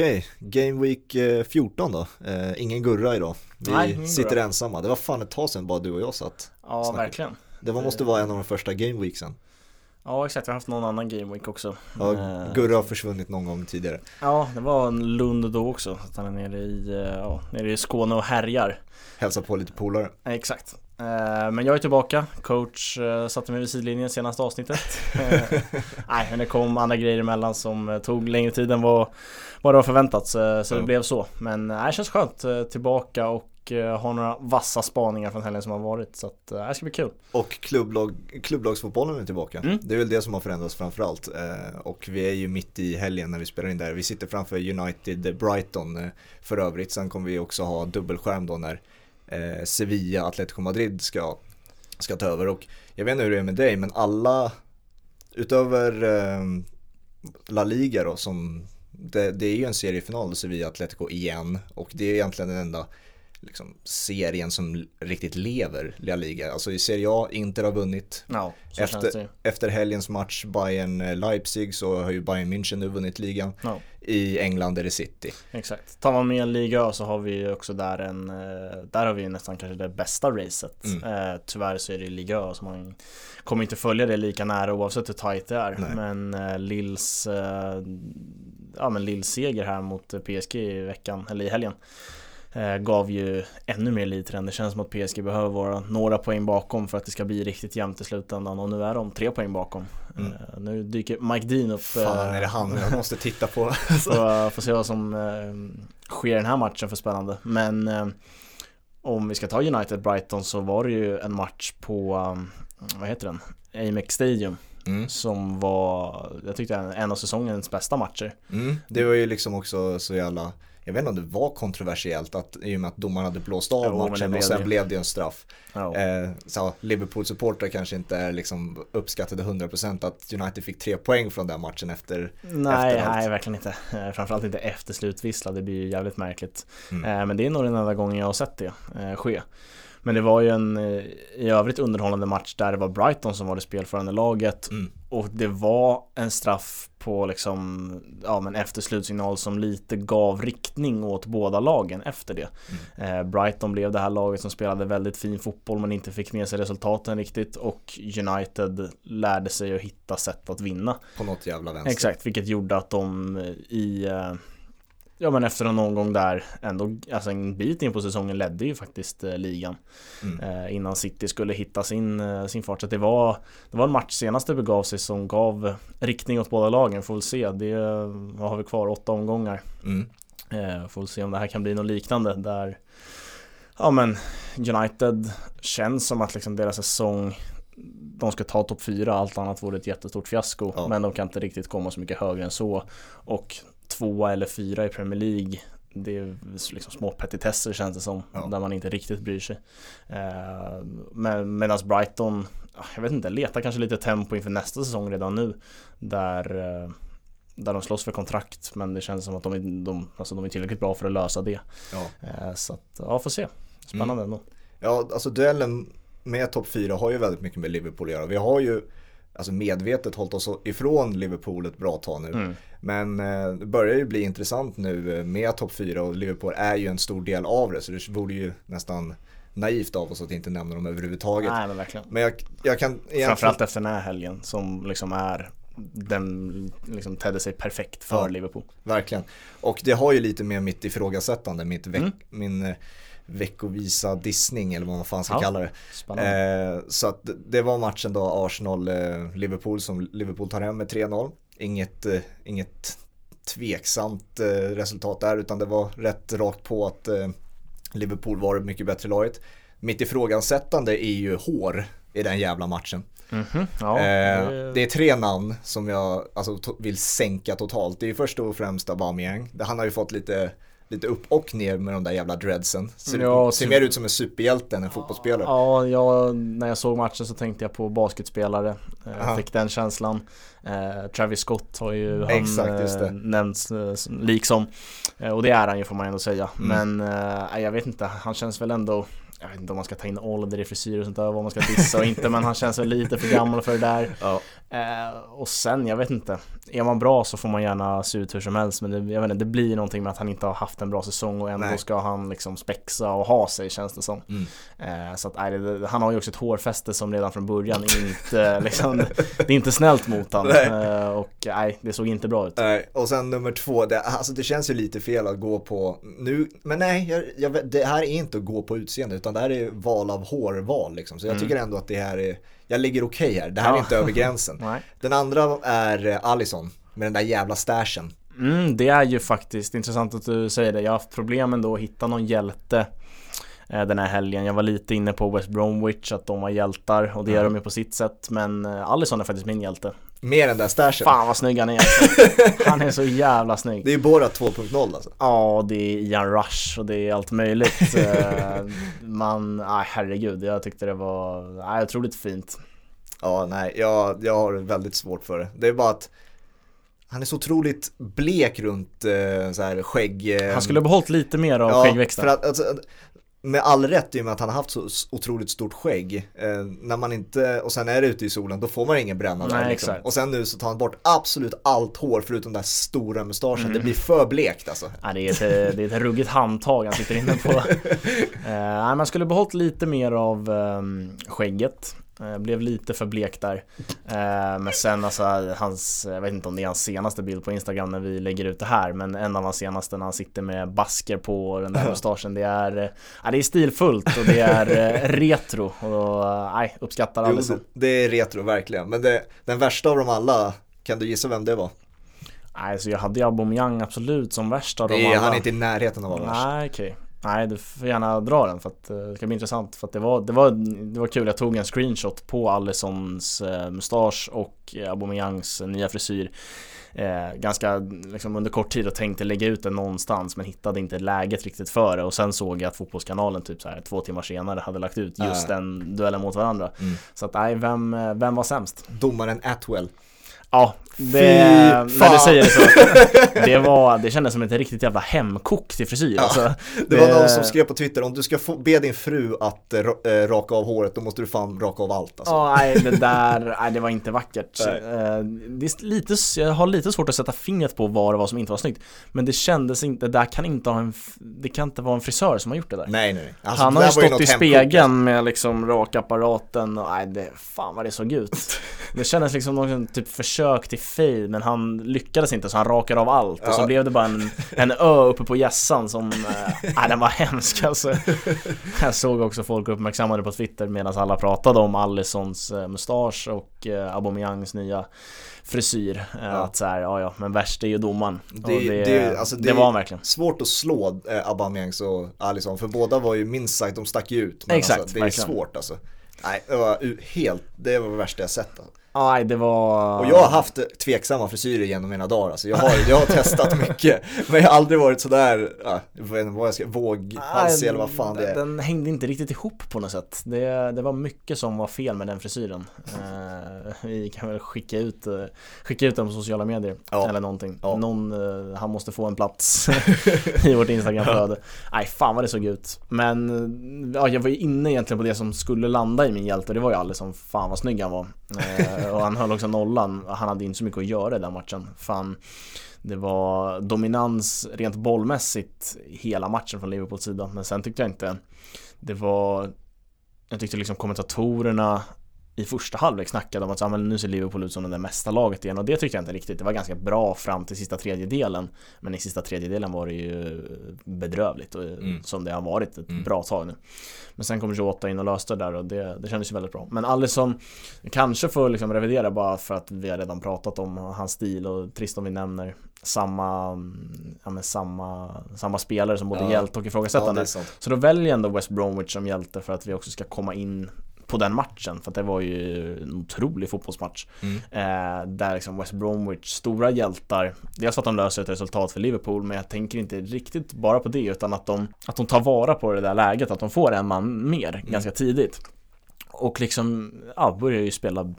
Okej, Game Week eh, 14 då. Eh, ingen Gurra idag. Vi Nej, sitter Gurra. ensamma. Det var fan ett tag sedan bara du och jag satt. Ja, Snacket. verkligen. Det var, måste vara en av de första Game Weeksen. Ja, exakt. Vi har haft någon annan Game Week också. Ja, Eh, Gurra har försvunnit någon gång tidigare. Ja, det var en Lund då också. Att han är nere i, eh, ja, nere i Skåne och härjar. Hälsa på lite polare. Eh, Exakt. Eh, Men jag är tillbaka. Coach eh, satte mig vid sidlinjen senaste avsnittet. Eh, Nej, men det kom andra grejer emellan som tog längre tid än vad, vad det var förväntat. Så, så det Ja. blev så. Men det känns skönt tillbaka och eh, ha några vassa spaningar från helgen som har varit. Så att, det ska bli kul. Och klubblag, klubblagsfotbollen är tillbaka. Mm. Det är väl det som har förändrats framförallt. Och vi är ju mitt i helgen när vi spelar in där. Vi sitter framför United Brighton för övrigt. Sen kommer vi också ha dubbelskärm då när eh, Sevilla, Atletico Madrid ska, ska ta över. Och jag vet inte hur det är med dig, men alla utöver eh, La Liga då som det, det är ju en seriefinal Sevilla Atletico igen och det är egentligen den enda liksom, serien som riktigt lever La Liga. Alltså i Serie A, Inter har vunnit. Så Efter-. Efter helgens match Bayern-Leipzig så har ju Bayern München nu vunnit ligan. Ja. I England är det City. Exakt. Tar man med liga så har vi ju också där en, eh, där har vi ju nästan kanske det bästa racet. Mm. Eh, tyvärr så är det liga så man kommer inte följa det lika nära oavsett hur tajt det är. Nej. Men eh, Lills, eh, ja men Lills seger här mot PSG i veckan, eller i helgen. Eh, Gav ju ännu mer lit till den. Det känns som att PSG behöver vara några poäng bakom för att det ska bli riktigt jämnt i slutändan och nu är de tre poäng bakom. Mm. Eh, Nu dyker Mike Dean upp Fan eh, är det han jag måste titta på. Får, får se vad som eh, sker i den här matchen för spännande. Men eh, om vi ska ta United Brighton så var det ju en match på, vad heter den? Amex Stadium Mm. som var, jag tyckte en, en av säsongens bästa matcher. Mm. Det var ju liksom också så jävla jag vet inte om det var kontroversiellt att, i och med att domaren hade blåst av Jo, matchen och sen det. blev det en straff. Ja, Eh, så Liverpool-supportrar kanske inte är liksom uppskattade 100% att United fick tre poäng från den matchen efter. nej, nej, verkligen inte. Eh, Framförallt inte efter slutvissla, det blir ju jävligt märkligt. Mm. Eh, Men det är nog den enda gången jag har sett det eh, ske. Men det var ju en eh, i övrigt underhållande match där det var Brighton som var det spelförande laget Mm. Och det var en straff på liksom, ja men efter slutsignal som lite gav riktning åt båda lagen efter det. Eh, Brighton blev det här laget som spelade väldigt fin fotboll men inte fick med sig resultaten riktigt och United lärde sig att hitta sätt att vinna. På något jävla vänster. Exakt, vilket gjorde att de eh, i eh, Ja men efter en omgång där ändå, alltså en bit in på säsongen ledde ju faktiskt eh, ligan Mm. eh, Innan City skulle hitta sin, eh, sin fart Så det var Det var en match senast det begav sig som gav riktning åt båda lagen, får väl se Det vad har vi kvar, åtta omgångar Mm. eh, Får väl se om det här kan bli något liknande där Ja men United känns som att liksom deras säsong de ska ta topp 4, allt annat vore ett jättestort fiasko. Ja. Men de kan inte riktigt komma så mycket högre än så. Och tvåa eller fyra i Premier League, det är liksom små petitesser känns det som. Ja. Där man inte riktigt bryr sig. Eh, men Medan Brighton, ja, jag vet inte, letar kanske lite tempo inför nästa säsong redan nu. Där eh, där de slåss för kontrakt men det känns som att de är, de, alltså de är tillräckligt bra för att lösa det. Ja. Eh, Så att, ja får se. Spännande Mm. ändå. Ja, alltså duellen med topp 4 har ju väldigt mycket med Liverpool att göra. Vi har ju alltså medvetet hållit oss ifrån Liverpool ett bra tag nu. Mm. Men eh, det börjar ju bli intressant nu eh, med topp 4 och Liverpool är ju en stor del av det. Så det vore ju nästan naivt av oss att inte nämna dem överhuvudtaget. Nej men verkligen. Men jag, jag kan egentligen... Framförallt efter den här helgen som liksom är den liksom tedde sig perfekt för Ja. Liverpool. Verkligen. Och det har ju lite med mitt ifrågasättande, mitt Mm. min eh, veckovisa dissning eller vad man fan ska Ja. kalla det. Eh, så att det var matchen då Arsenal-Liverpool som Liverpool tar hem med 3-0. Inget, eh, inget tveksamt eh, resultat där utan det var rätt rakt på att eh, Liverpool var det mycket bättre laget. Mitt ifrågasättande är ju hår i den jävla matchen. Mhm, ja, Eh, det- det är tre namn som jag alltså, vill sänka totalt. Det är ju först och främst Aubameyang. Han har ju fått lite, lite upp och ner med de där jävla dreadsen. Ser, Ja, ser ty- mer ut som en superhjälte än en fotbollsspelare. Ja, jag, när jag såg matchen så tänkte jag på basketspelare. Eh, Aha. fick den känslan. Eh, Travis Scott har ju han Exakt, eh, nämnts eh, som- liksom. Eh, och det är han ju får man ändå säga. Mm. Men eh, jag vet inte, han känns väl ändå jag vet inte om man ska ta in ålder i frisyr och sånt där, vad man ska dissa och inte, men han känns väl lite för gammal för det där. Ja. Eh, och sen, jag vet inte. Är man bra så får man gärna se ut hur som helst men det, jag vet inte, det blir någonting med att han inte har haft en bra säsong och ändå Nej. ska han liksom spexa och ha sig känns det som. Mm. Eh, så att, nej, det, han har ju också ett hårfäste som redan från början inte liksom, det är inte snällt mot honom. Eh, och nej, det såg inte bra ut. Nej, och sen nummer två, det, alltså det känns ju lite fel att gå på, nu, men nej, jag, jag, det här är inte att gå på utseende utan det här är val av hårval liksom. Så jag Mm. tycker ändå att det här är, jag ligger okej här, det här är Ja. inte över gränsen. Den andra är eh, Allison med den där jävla stashen. Mm, det är ju faktiskt intressant att du säger det. Jag har haft problem ändå att hitta någon hjälte den här helgen. Jag var lite inne på West Bromwich, att de var hjältar och det är Ja. de ju på sitt sätt. Men eh, Alisson är faktiskt min hjälte. Med den där stashen. Fan vad snygg han är alltså. Han är så jävla snygg. Det är ju Borat 2.0 alltså. Ja, det är Ian Rush och det är allt möjligt. Eh, Man, nej herregud, jag tyckte det var nej, otroligt fint. Ja, nej, jag, jag har väldigt svårt för det. Det är bara att han är så otroligt blek runt eh, så här skägg. Eh, Han skulle ha behållit lite mer av skäggväxten. För att, alltså, med all rätt i och med att han har haft så otroligt stort skägg. Eh, när man inte, och sen är det ute i solen, då får man ingen bränna där Nej, liksom. Och sen nu så tar han bort absolut allt hår förutom den där stora mustaschen. Mm. Det blir för blekt alltså. Ja, det, är ett, det är ett ruggigt handtag han sitter inne på. eh, man skulle behållit lite mer av ehm, skägget. Eh, blev lite för blek där. Eh, men sen alltså hans, jag vet inte om det är hans senaste bild på Instagram när vi lägger ut det här. Men en av hans senaste när han sitter med basker på och den där mustaschen. Det är, eh, ja, det är stilfullt och det är retro. Och nej, uppskattar Jo, Alisson. det, det är retro verkligen. Men det, den värsta av dem alla, kan du gissa vem det var? Nej, så jag hade ju Aubameyang absolut som värst av Det de är, alla. han är inte i närheten av att vara värst. Nej okej. Nej du får gärna dra den för att eh, det ska bli intressant för att det var, det var, det var kul, jag tog en screenshot på Alissons eh, mustasch och eh, Aubameyangs nya frisyr eh, Ganska liksom under kort tid och tänkte lägga ut den någonstans men hittade inte läget riktigt för det och sen såg jag att Fotbollskanalen typ så här två timmar senare hade lagt ut just Ja. den duellen mot varandra Mm. Så att nej, vem, vem var sämst? Domaren Atwell. Ja, det, Fy när du säger det så Det var, det kändes som ett riktigt jävla hemkok till frisyr Ja. alltså. Det var någon som skrev på Twitter, om du ska få, be din fru att eh, raka av håret, då måste du fan raka av allt alltså. Ja, nej det där, nej det var inte vackert. Nej. Eh, Det är lite, jag har lite svårt att sätta fingret på vad det var som inte var snyggt. Men det kändes inte, det där kan inte ha en, det kan inte vara en frisör som har gjort det där. Nej nej nej. Alltså, Han har ju stått i spegeln med liksom rakapparaten och nej det, fan vad det såg ut. Det kändes liksom någon typ försök till fade men han lyckades inte så han rakade av allt och så Ja. blev det bara en, en ö uppe på gässan som, nej den var hemsk alltså. Jag såg också folk uppmärksammade på Twitter medan alla pratade om Alissons eh, mustasch och eh, Aubameyangs nya frisyr. Ja. Att så här, ja ja, men värst är ju domaren. Det- det, det- alltså det- det var han verkligen. Svårt att slå eh, Aubameyangs och Alisson, för båda var ju minst sagt, de stack ju ut. Men Exakt, alltså, det är verkligen. svårt alltså. Nej, det var helt, det var det värsta jag sett alltså. Nej, det var... Och jag har haft tveksamma frisyrer genom mina dagar alltså. Jag har, jag har testat mycket, men jag har aldrig varit sådär, ja, jag vet inte vad jag ska, våghalsig eller vad fan det är. Den hängde inte riktigt ihop på något sätt. Det, det var mycket som var fel med den frisyren. Eh, vi kan väl skicka ut, eh, skicka ut den på sociala medier. Ja. Eller någonting. Ja. Någon, eh, han måste få en plats i vårt Instagramflöde. Nej, fan vad det såg ut. Men ja, jag var ju inne egentligen på det som skulle landa i min hjälte. Det var ju alldeles som fan vad snygg han var. Eh, Eh, och han höll också nollan. Han hade inte så mycket att göra i den matchen. Fan. Det var dominans rent bollmässigt hela matchen från Liverpools sida. Men sen tyckte jag inte det var Jag tyckte liksom kommentatorerna i första halvlek snackade om att ah, men nu ser Liverpool ut som det mesta laget igen och det tyckte jag inte riktigt. Det var ganska bra fram till sista tredjedelen men i sista tredjedelen var det ju bedrövligt och, Mm. som det har varit ett Mm. bra tag nu. Men sen kom Jota in och löste det där och det, det kändes ju väldigt bra. Men Alisson kanske får liksom revidera bara för att vi har redan pratat om hans stil och trist om vi nämner samma, ja, men samma, samma spelare som både Ja. hjälte och Ja, ifrågasättande. sant. Så då väljer jag ändå West Bromwich som hjälte för att vi också ska komma in på den matchen för det var ju en otrolig fotbollsmatch. Mm. eh, Där liksom West Bromwich, stora hjältar. Dels att de löser ett resultat för Liverpool men jag tänker inte riktigt bara på det utan att de Att de tar vara på det där läget, att de får en man mer ganska tidigt och liksom, ja, börjar ju spela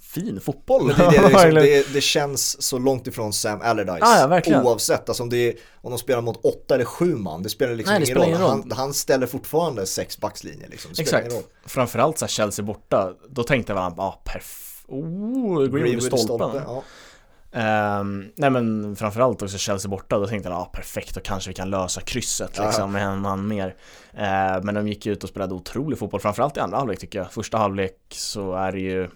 fin fotboll. Det, det, liksom, det, det, känns så långt ifrån Sam Allardyce. Ah, ja. Oavsett, alltså om, det är, om de spelar mot åtta eller sju man, det spelar liksom Nej, ingen, roll. ingen roll. Han, han, ställer fortfarande sex backslinjer liksom. Exakt. Framförallt så här Chelsea borta, då tänkte man, ja, ah, perfekt. Oh, Greenwood stolpen. stolpen ja. Um, nej men framförallt också Chelsea borta, då tänkte jag ah, perfekt, då kanske vi kan lösa krysset liksom med en man mer. Uh, men de gick ut och spelade otrolig fotboll, framförallt i andra halvlek tycker jag. Första halvlek så är det ju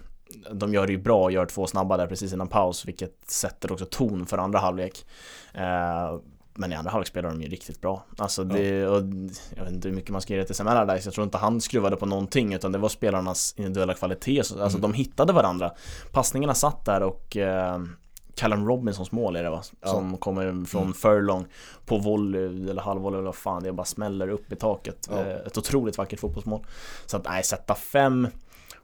de gör det ju bra, gör två snabba där precis innan paus, vilket sätter också ton för andra halvlek. Uh, men i andra halvlek spelar de ju riktigt bra. Alltså det, och jag vet inte hur mycket man ska ge det till Sam Allardyce. Jag tror inte han skruvade på någonting utan det var spelarnas individuella kvalitet. Alltså mm. de hittade varandra. Passningarna satt där och eh, Callum Robinsons mål är det va? Som ja. kommer från mm. furlong på volley eller halvvolley eller vad fan det bara smäller upp i taket. Ja. Eh, ett otroligt vackert fotbollsmål. Så att nej, sätta fem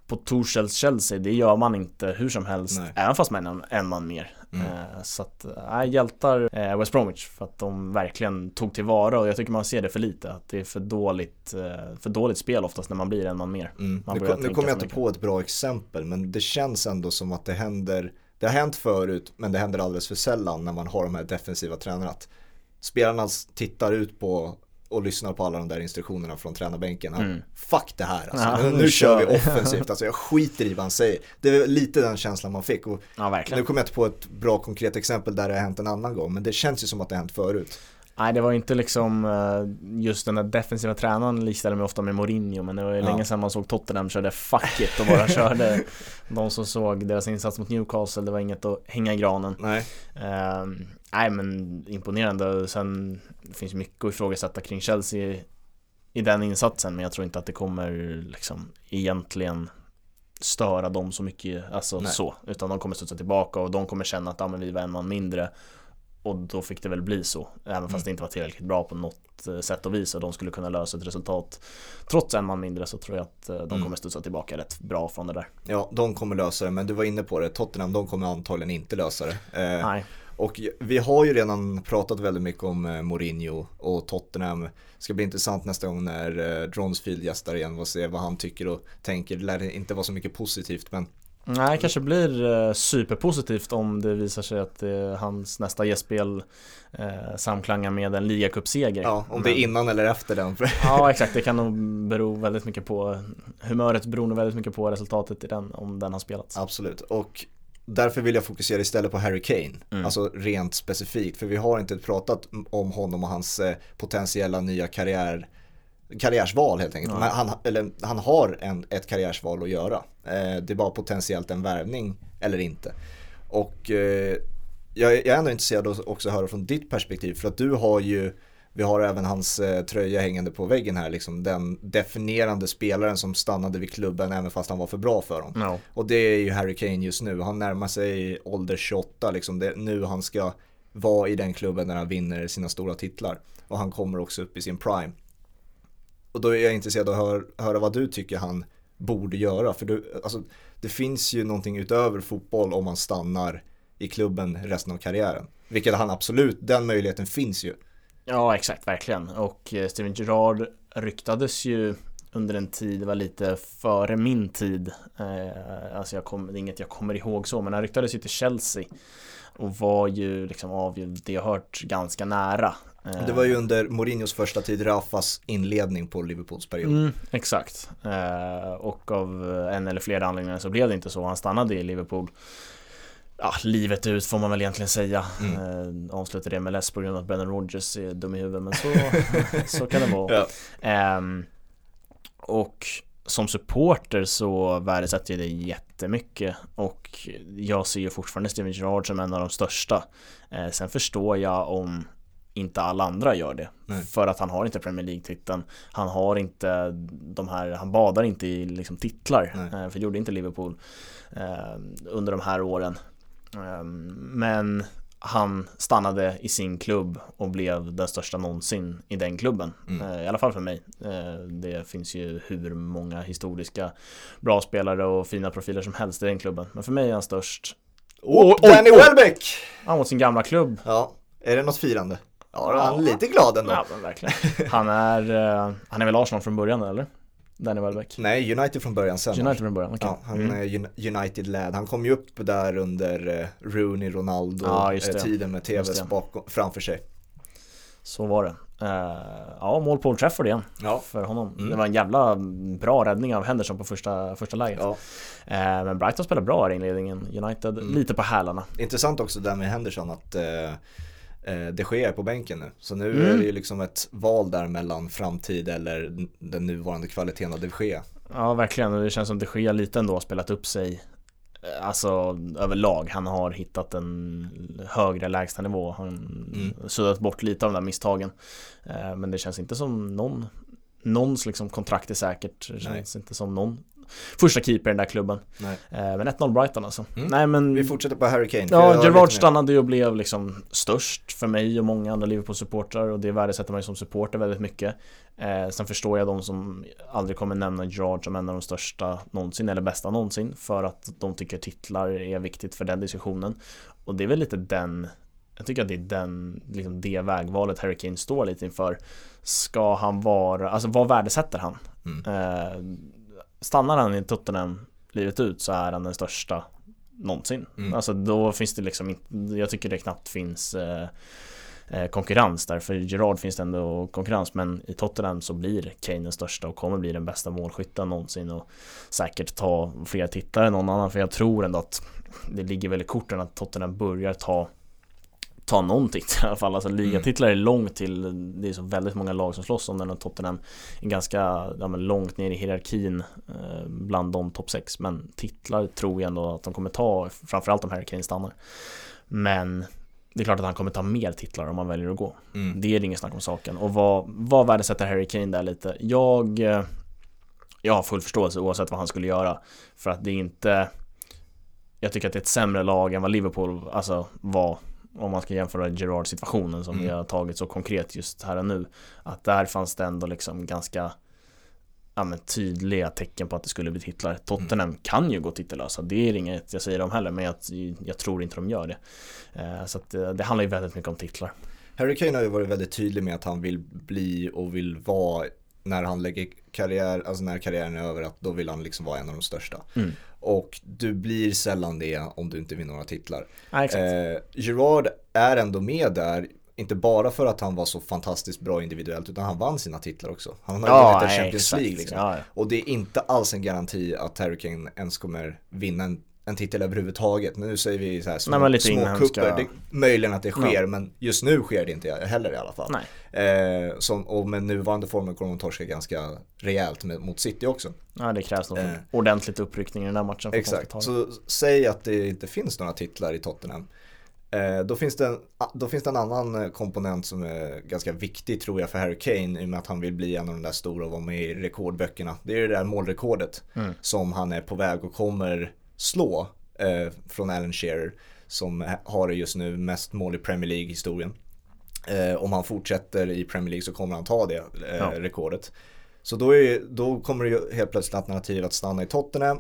på Torshälls Chelsea, det gör man inte hur som helst, nej. även fast man är en, en man mer. Mm. Eh, så att, nej, hjältar eh, West Bromwich för att de verkligen tog tillvara och jag tycker man ser det för lite. Att det är för dåligt, för dåligt spel oftast när man blir en man mer. Mm. Man nu, nu kommer jag inte på ett bra exempel, men det känns ändå som att det händer det har hänt förut, men det händer alldeles för sällan när man har de här defensiva tränarna. Att spelarna tittar ut på och lyssnar på alla de där instruktionerna från tränarbänken. Mm. Fuck det här alltså. Ja, nu, nu kör vi offensivt. Alltså jag skiter i vad han säger. Det är lite den känslan man fick. Och ja, nu kommer jag inte på ett bra konkret exempel där det har hänt en annan gång. Men det känns ju som att det har hänt förut. Nej det var inte liksom eh, just den där defensiva tränaren likställer mig ofta med Mourinho men det var ju ja. länge sedan man såg Tottenham körde fuck it och bara körde De som såg deras insats mot Newcastle, det var inget att hänga i granen. Nej. Uh, Nej men imponerande, sen finns mycket att ifrågasätta kring Chelsea i den insatsen men jag tror inte att det kommer liksom egentligen störa dem så mycket, alltså Nej. så. Utan de kommer studsa tillbaka och de kommer känna att ja, men vi var en man mindre och då fick det väl bli så, även fast mm. det inte var tillräckligt bra på något eh, sätt och vis. Och de skulle kunna lösa ett resultat. Trots en man mindre så tror jag att eh, de mm. kommer studsa tillbaka rätt bra från det där. Ja, de kommer lösa det, men du var inne på det, Tottenham de kommer antagligen inte lösa det. Eh, Nej. och vi har ju redan pratat väldigt mycket om eh, Mourinho. Och Tottenham. Det ska bli intressant nästa gång när Dronsfield gästar igen. Och se vad han tycker och tänker. Det lär inte vara så mycket positivt men Nej, det kanske blir eh, superpositivt om det visar sig att hans nästa gästspel eh, samklangar med en ligacupseger. Ja, om det är innan eller efter den. ja, exakt. Det kan nog bero väldigt mycket på humöret beror nog väldigt mycket på resultatet i den, om den har spelats. Absolut, och därför vill jag fokusera istället på Harry Kane. Mm. Alltså rent specifikt, för vi har inte pratat om honom och hans eh, potentiella nya karriär karriärsval helt enkelt. Ja. Han, eller, han har en, ett karriärsval att göra. Eh, det bara potentiellt en värvning eller inte. Och eh, jag, jag, är ändå intresserad av också höra från ditt perspektiv för att du har ju vi har även hans eh, tröja hängande på väggen här, liksom den definierande spelaren som stannade vid klubben även fast han var för bra för dem. No. Och det är ju Harry Kane just nu, han närmar sig ålder 28, liksom. det är nu han ska vara i den klubben när han vinner sina stora titlar. Och han kommer också upp i sin prime. Och då är jag intresserad av att höra, höra vad du tycker han borde göra. För du, alltså, det finns ju någonting utöver fotboll om man stannar i klubben resten av karriären. Vilket han absolut, den möjligheten finns ju. Ja, exakt, verkligen. Och eh, Steven Gerrard ryktades ju under en tid, det var lite före min tid. Eh, alltså jag kom, det är inget jag kommer ihåg så, men han ryktades ju till Chelsea. Och var ju liksom av det jag hört ganska nära. Det var ju under Mourinhos första tid, Rafas inledning på Liverpools period. Mm, exakt. Eh, och av en eller flera anledningar så blev det inte så. Han stannade i Liverpool ja, livet ut får man väl egentligen säga. Mm. Eh, avslutade det med less på grund av att Brennan Rogers är dum i huvudet men så, så kan det vara. Ja. Eh, och som supporter så värdesätter jag det jättemycket och jag ser ju fortfarande Steven Gerrard som en av de största. Eh, sen förstår jag om inte alla andra gör det. Nej. För att han har inte Premier League-titeln. Han har inte de här, han badar inte i liksom titlar. Nej. Eh, för gjorde inte Liverpool eh, under de här åren. Eh, men han stannade i sin klubb och blev den största någonsin i den klubben. Mm. I alla fall för mig. Det finns ju hur många historiska bra spelare och fina profiler som helst i den klubben. Men för mig är han störst. Och Danny Welbeck! Han mot sin gamla klubb. Ja, är det något firande? Ja, han är lite glad ändå. Ja, men verkligen. Han är, uh, han är väl Arsenal från början eller? Danny Welbeck? Nej, United från början sen. United från början, okej. Ja, han Mm. är Un- United-lad. Han kom ju upp där under eh, Rooney, Ronaldo, Ja, eh, det. tiden med TVs det. bakom, framför sig. Så var det. Eh, ja, mål på Old Trafford igen Ja. för honom. Mm. Det var en jävla bra räddning av Henderson på första, första läget. ja. Eh, men Brighton spelar bra här i inledningen. United Mm. lite på hälarna. Intressant också där med Henderson att eh, de Gea är på bänken nu. Så nu Mm. är det ju liksom ett val där mellan framtid eller den nuvarande kvaliteten av de Gea. Ja, verkligen. Och Det känns som de Gea lite ändå har spelat upp sig eh, Alltså överlag, han har hittat en högre lägstanivå Han Mm. suddat bort lite av de där misstagen Eh, Men det känns inte som någon Någons liksom kontrakt är säkert Det känns inte som någon Första keeper i den där klubben Nej. Eh, Men 1-0 Brighton alltså Mm. Nej men Vi fortsätter på Harry Kane. Ja, Gerard stannade ju och blev liksom störst för mig och många andra Liverpool-supportrar och det värdesätter man ju som supporter väldigt mycket. Eh, sen förstår jag de som aldrig kommer nämna Gerard som en av de största någonsin eller bästa någonsin för att de tycker titlar är viktigt för den diskussionen. Och det är väl lite den jag tycker att det är den, liksom det vägvalet Harry Kane står lite inför. Ska han vara, alltså vad värdesätter han? Mm. Eh, stannar han i Tottenham livet ut så är han den största någonsin. Mm. Alltså då finns det liksom inte, jag tycker det knappt finns eh, eh, konkurrens där. För Gerard finns det ändå konkurrens men i Tottenham så blir Kane den största och kommer bli den bästa målskytten någonsin och säkert ta fler titlar än någon annan för jag tror ändå att det ligger väl i korten att Tottenham börjar ta ta någon titel i alla fall, alltså ligatitlar är långt till Det är så väldigt många lag som slåss om den och Tottenham är ganska ja, långt ner i hierarkin eh, bland de topp 6 Men titlar tror jag ändå att de kommer ta Framförallt om Harry Kane stannar. Men det är klart att han kommer ta mer titlar om han väljer att gå. Mm. Det är det ingen snack om saken. Och vad, vad värdesätter Harry Kane där lite? Jag eh, Jag har full förståelse oavsett vad han skulle göra. För att det är inte Jag tycker att det är ett sämre lag än vad Liverpool alltså var om man ska jämföra Gerard-situationen som Mm. vi har tagit så konkret just här och nu Att där fanns det ändå liksom ganska ja, men tydliga tecken på att det skulle bli titlar Tottenham kan ju gå titellösa, det är inget jag säger om heller men jag, jag tror inte de gör det eh, Så att eh, det handlar ju väldigt mycket om titlar Harry Kane har ju varit väldigt tydlig med att han vill bli och vill vara när han lägger karriär, alltså när karriären är över, att då vill han liksom vara en av de största. Mm. Och du blir sällan det om du inte vinner några titlar. ja. Eh, Gerard är ändå med där, inte bara för att han var så fantastiskt bra individuellt, utan han vann sina titlar också. Han har ja, vunnit en Champions. League liksom. ja, ja. Och det är inte alls en garanti att Harry Kane ens kommer vinna en, en titel överhuvudtaget. Men nu säger vi så här små, Nej, små inhemska- kupper. Det, möjligen att det sker, men just nu sker det inte heller i alla fall. Eh, som, och med nuvarande formen kommer de torska ganska rejält med, mot City också. Ja, det krävs nog Eh. ordentligt uppryckning i den här matchen för Exakt, så säg att det inte finns några titlar i Tottenham. Eh, då, finns det en, då finns det en annan eh, komponent som är ganska viktig tror jag för Harry Kane i och med att han vill bli en av de där stora och vara med i rekordböckerna. Det är det där målrekordet Mm. som han är på väg och kommer slå eh, från Alan Shearer som ha- har det just nu mest mål i Premier League-historien. Eh, om han fortsätter i Premier League så kommer han ta det eh, Ja. rekordet. Så då, är, då kommer det ju helt plötsligt alternativ att stanna i Tottenham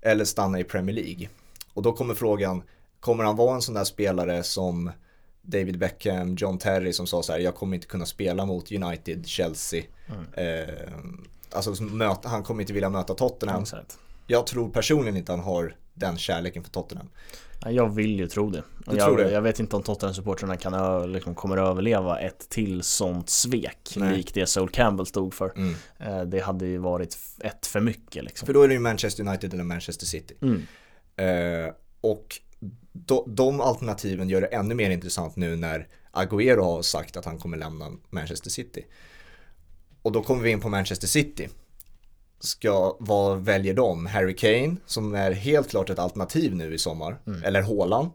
eller stanna i Premier League. Och då kommer frågan, kommer han vara en sån där spelare som David Beckham, John Terry som sa så här, jag kommer inte kunna spela mot United, Chelsea. Mm. Eh, alltså möta, han kommer inte vilja möta Tottenham. Exakt. Jag tror personligen inte han har den kärleken för Tottenham. Ja, Jag vill ju tro det. Du jag, tror det? jag vet inte om Tottenham-supportrarna kan liksom, kommer att överleva ett till sånt svek Nej. likt det Sol Campbell stod för. Mm. Eh, Det hade ju varit ett för mycket liksom. För då är det ju Manchester United eller Manchester City. Mm. Eh, och de, de alternativen gör det ännu mer intressant nu när Agüero har sagt att han kommer lämna Manchester City. Och då kommer vi in på Manchester City. Ska, vad väljer de? Harry Kane som är helt klart ett alternativ nu i sommar. Eller Haaland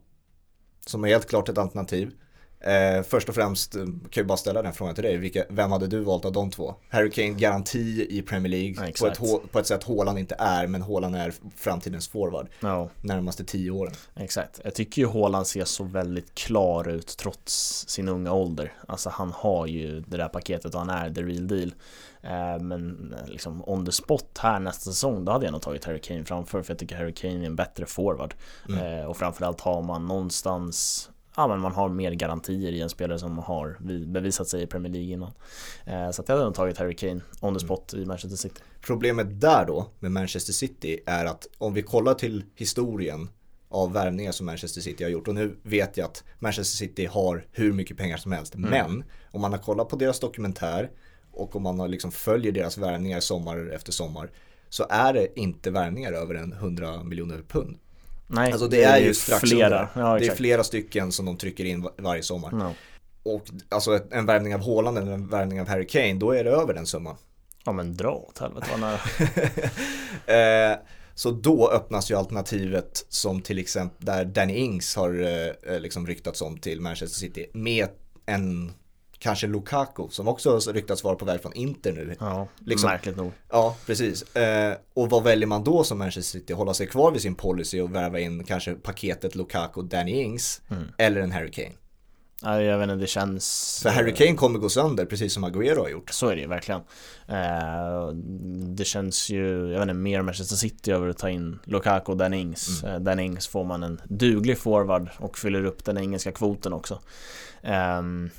som är helt klart ett alternativ. Eh, först och främst eh, kan jag bara ställa den frågan till dig. Vilka, vem hade du valt av de två? Harry Kane garanti i Premier League Ja, på, ett, på ett sätt Haaland inte är men Haaland är framtidens forward Ja, närmaste tio åren. exakt. Jag tycker ju Haaland ser så väldigt klar ut trots sin unga ålder. Alltså han har ju det där paketet och han är the real deal. Eh, Men eh, liksom on the spot här nästa säsong, då hade jag nog tagit Harry Kane framför för jag tycker Harry Kane är en bättre forward. Mm. Eh, Och framförallt har man någonstans ja, men man har mer garantier i en spelare som har bevisat sig i Premier League innan. Så att jag hade nog tagit Harry Kane on the spot mm. i Manchester City. Problemet där då med Manchester City är att om vi kollar till historien av värvningar som Manchester City har gjort och nu vet jag att Manchester City har hur mycket pengar som helst mm. men om man har kollat på deras dokumentär och om man har liksom följer deras värvningar sommar efter sommar så är det inte värvningar över en 100 miljoner pund. Nej, alltså det, det är, är ju strax flera. Ja, det är flera stycken som de trycker in varje sommar. No. Och alltså en värvning av Haaland eller en värvning av Harry Kane, då är det över den summan. Ja men dra åt helvete vad nära. eh, så då öppnas ju alternativet som till exempel där Danny Ings har eh, eh liksom ryktats om till Manchester City med en kanske Lukaku som också ryktats vara på väg från Inter nu. Ja, liksom, märkligt nog. Ja, precis. Eh, och vad väljer man då som Manchester City? Hålla sig kvar vid sin policy och värva in kanske paketet Lukaku, Danny Ings mm. eller en Harry Kane? Ja, jag vet inte, det känns... För Harry Kane kommer gå sönder precis som Agüero har gjort. Så är det ju verkligen. Eh, det känns ju, jag vet inte, mer Manchester City över att ta in Lukaku och Dan Ings. Mm. Eh, Dan Ings får man en duglig forward och fyller upp den engelska kvoten också. Um,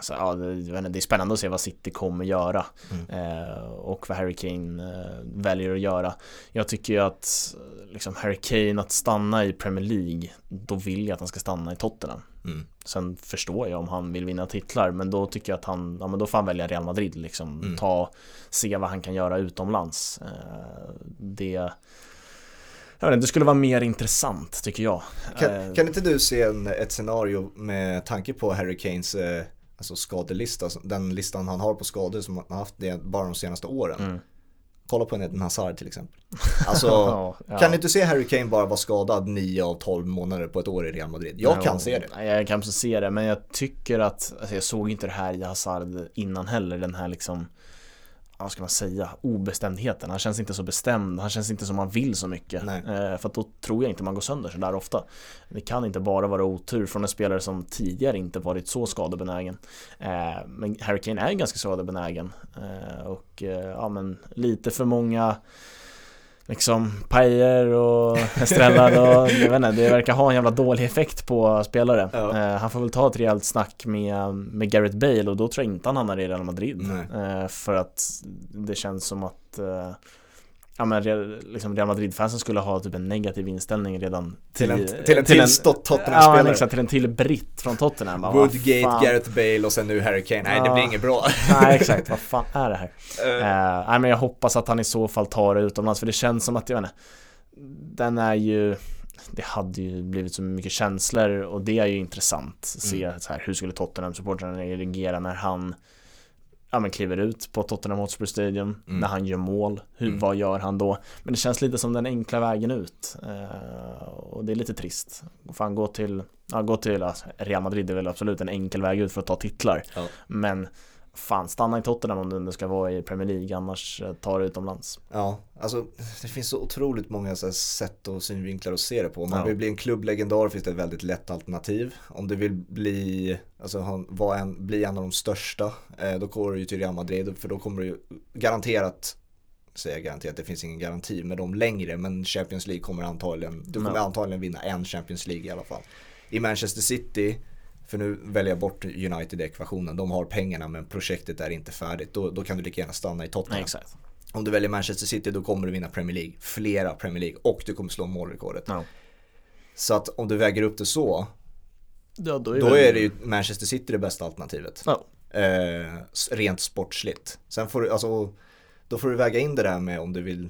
så, ja, det, det är spännande att se vad City kommer göra mm. eh, och vad Harry Kane eh, väljer att göra. Jag tycker ju att liksom, Harry Kane att stanna i Premier League, då vill jag att han ska stanna i Tottenham. Mm. Sen förstår jag om han vill vinna titlar, men då tycker jag att han, ja men då får han välja Real Madrid liksom. Mm. Ta, se vad han kan göra utomlands. Eh, det jag vet inte, det skulle vara mer intressant tycker jag. Kan, eh, kan inte du se en, ett scenario med tanke på Harry Kanes eh, alltså skadelista, den listan han har på skador som han har haft det bara de senaste åren. Mm. Kolla på en Hazard till exempel. Alltså, ja, ja. kan du inte se Harry Kane bara vara skadad 9 av 12 månader på ett år i Real Madrid? Jag ja, kan se det. Jag kan också se det, men jag tycker att, alltså jag såg inte det här i Hazard innan heller, den här liksom vad ska man säga, obestämdheten. Han känns inte så bestämd, han känns inte som han vill så mycket. Eh, för då tror jag inte man går sönder så där ofta. Det kan inte bara vara otur från en spelare som tidigare inte varit så skadebenägen. Eh, men Harry Kane är ganska skadebenägen. Eh, och ja men lite för många liksom pajer och estrellar och jag vet inte, det verkar ha en jävla dålig effekt på spelare. Ja. Eh, han får väl ta ett rejält snack med, med Gareth Bale och då tror jag inte han hamnar i Real Madrid. Eh, för att det känns som att eh, ja, men liksom Real Madrid-fansen skulle ha typ en negativ inställning redan till, en, till en till, till Tottenham-spelare. Ja, exakt, till en till britt från Tottenham. Bara, Woodgate, Gareth Bale och sen nu Harry Kane. Nej, ja. det blir inget bra. Nej, exakt. Vad fan är det här? Uh. Uh, nej, men jag hoppas att han i så fall tar det utomlands, för det känns som att, jag vet inte, den är ju det hade ju blivit så mycket känslor och det är ju intressant. att Se mm. så här, hur skulle Tottenham-supportrarna reagera när han ja, men kliver ut på Tottenham Hotspur Stadium mm. när han gör mål. Hur, mm. Vad gör han då? Men det känns lite som den enkla vägen ut. Uh, och det är lite trist. Fan gå till, ja, gå till alltså, Real Madrid är väl absolut en enkel väg ut för att ta titlar. Ja. Men fan stanna i Tottenham om du inte ska vara i Premier League annars eh, ta det utomlands. Ja, alltså det finns så otroligt många så sätt och synvinklar att se det på. Om man ja. vill bli en klubblegendar finns det ett väldigt lätt alternativ. Om du vill bli, alltså, vara en, bli en av de största, eh, då går du ju till Real Madrid för då kommer du garanterat säga garanterat, det finns ingen garanti med dem längre men Champions League kommer antagligen, du kommer ja. antagligen vinna en Champions League i alla fall. I Manchester City för nu väljer jag bort United-ekvationen. De har pengarna men projektet är inte färdigt. Då, då kan du lika gärna stanna i Tottenham. Nej. Om du väljer Manchester City då kommer du vinna Premier League. Flera Premier League och du kommer slå målrekordet. No. Så att om du väger upp det så. Ja, då är, då är det ju Manchester City det bästa alternativet. No. Eh, rent sportsligt. Sen får du, alltså, då får du väga in det där med om du vill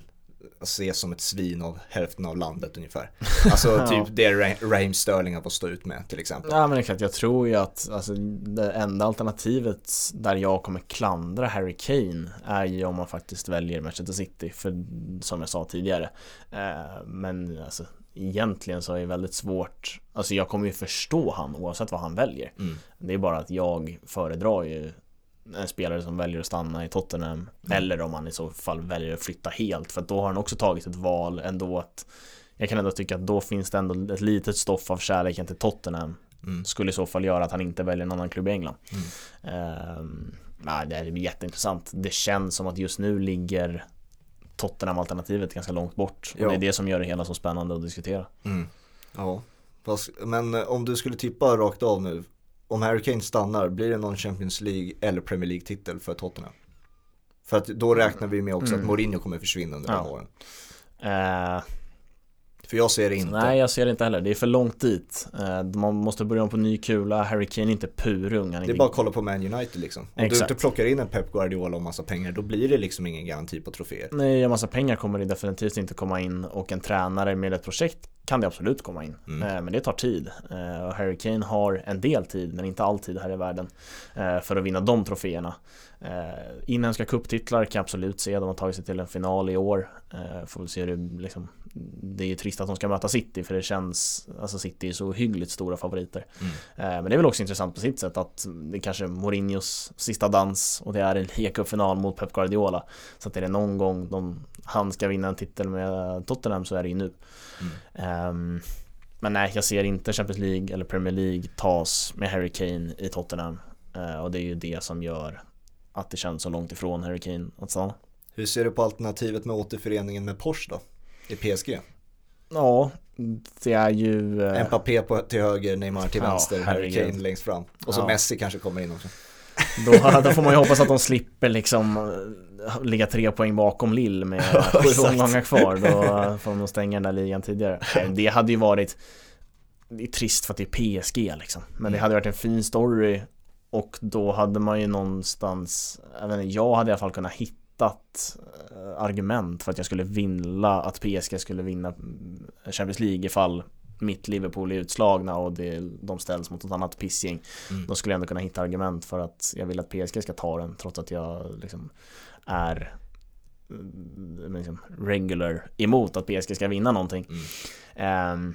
ses som ett svin av hälften av landet ungefär. Alltså ja. typ det Raheem Sterling har fått stå ut med till exempel. Ja men exakt, jag tror ju att alltså, det enda alternativet där jag kommer klandra Harry Kane är ju om man faktiskt väljer Manchester City, för som jag sa tidigare. Eh, men alltså egentligen så är det väldigt svårt, alltså jag kommer ju förstå han oavsett vad han väljer. Mm. Det är bara att jag föredrar ju en spelare som väljer att stanna i Tottenham mm. eller om han i så fall väljer att flytta helt för då har han också tagit ett val ändå att jag kan ändå tycka att då finns det ändå ett litet stoff av kärleken till Tottenham mm. skulle i så fall göra att han inte väljer en annan klubb i England. Mm. Nej, det är jätteintressant. Det känns som att just nu ligger Tottenham-alternativet ganska långt bort och det är det som gör det hela så spännande att diskutera. Mm. Ja, men eh, om du skulle tippa rakt av nu, om Harry Kane stannar, blir det någon Champions League eller Premier League-titel för Tottenham? För att då räknar vi med också Mm. att Mourinho kommer försvinna under Ja. de åren. Eh, För jag ser det inte. nej, jag ser det inte heller. Det är för långt dit. Eh, man måste börja om på ny kula. Harry Kane är inte purung. Det är inte bara att kolla på Man United liksom. Om Exakt. du inte plockar in en Pep Guardiola och massa pengar, då blir det liksom ingen garanti på troféer. Nej, en massa pengar kommer det definitivt inte komma in och en tränare med ett projekt kan det absolut komma in. Mm. Eh, Men det tar tid. Eh, Och Harry Kane har en del tid, men inte alltid här i världen för att vinna de troféerna. Inhemska kupptitlar kan jag absolut se. De har tagit sig till en final i år. Får väl se hur det liksom det är ju trist att de ska möta City för det känns Alltså City är så hyggligt stora favoriter. Mm. Eh, Men det är väl också intressant på sitt sätt att det är kanske Mourinhos sista dans och det är en ligacupfinal mot Pep Guardiola. Så att är det någon gång de, han ska vinna en titel med Tottenham så är det ju nu. Ehm, Men nej, jag ser inte Champions League eller Premier League tas med Harry Kane i Tottenham. Eh, Och det är ju det som gör att det känns så långt ifrån Harry Kane att stanna. Hur ser du på alternativet med återföreningen med Porsche då? I PSG? Ja, det är ju eh, Mbappé på, till höger, Neymar till Ja, vänster, Harry. Kane längst fram. Och så Ja. Messi kanske kommer in också. Då, då får man ju hoppas att de slipper liksom eh, ligga tre poäng bakom Lill med sju omgångar kvar. Då får de stänga den där ligan tidigare. Det hade ju varit Det är trist för att det är PSG liksom. Men det Mm. hade varit en fin story och då hade man ju någonstans Jag, vet inte, jag hade i alla fall kunnat hittat eh, argument för att jag skulle vinna att PSG skulle vinna mm, Champions League ifall mitt Liverpool är utslagna och det, de ställs mot ett annat pissgäng Mm. då skulle jag ändå kunna hitta argument för att jag vill att PSG ska ta den trots att jag liksom är mm, liksom regular emot att PSG ska vinna någonting. Mm. Ehm,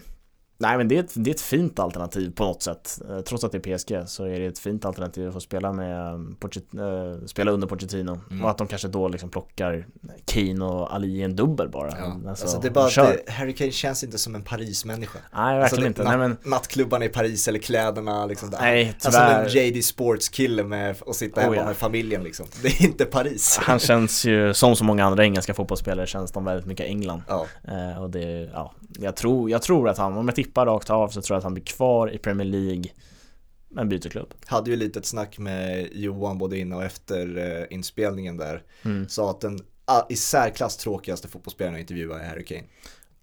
nej men det är, ett, det är ett fint alternativ på något sätt. Eh, Trots att det är PSG så är det ett fint alternativ att få spela med um, Pochet, eh, spela under Pochettino. Mm. Och att de kanske då liksom plockar Kane och Ali i en dubbel bara. Ja. Alltså, Alltså, det är bara det, Harry Kane känns inte som en Paris-människa. Nej verkligen Alltså, det- inte. na- Nej men Nattklubbarna i Paris eller kläderna liksom. där. Nej, alltså tyvärr. en JD Sports-kille med och sitta hemma Oh, ja. med familjen liksom. Det är inte Paris. han känns ju som så många andra engelska fotbollsspelare känns de väldigt mycket England. Ja, Eh, och det, ja, jag tror, jag tror att han, om jag tippar rakt av så tror jag att han blir kvar i Premier League men byter klubb. hade ju lite ett snack med Johan både innan och efter eh, inspelningen där. Mm. Sa att den ah, i särklass tråkigaste fotbollsspelaren att intervjua är Harry Kane.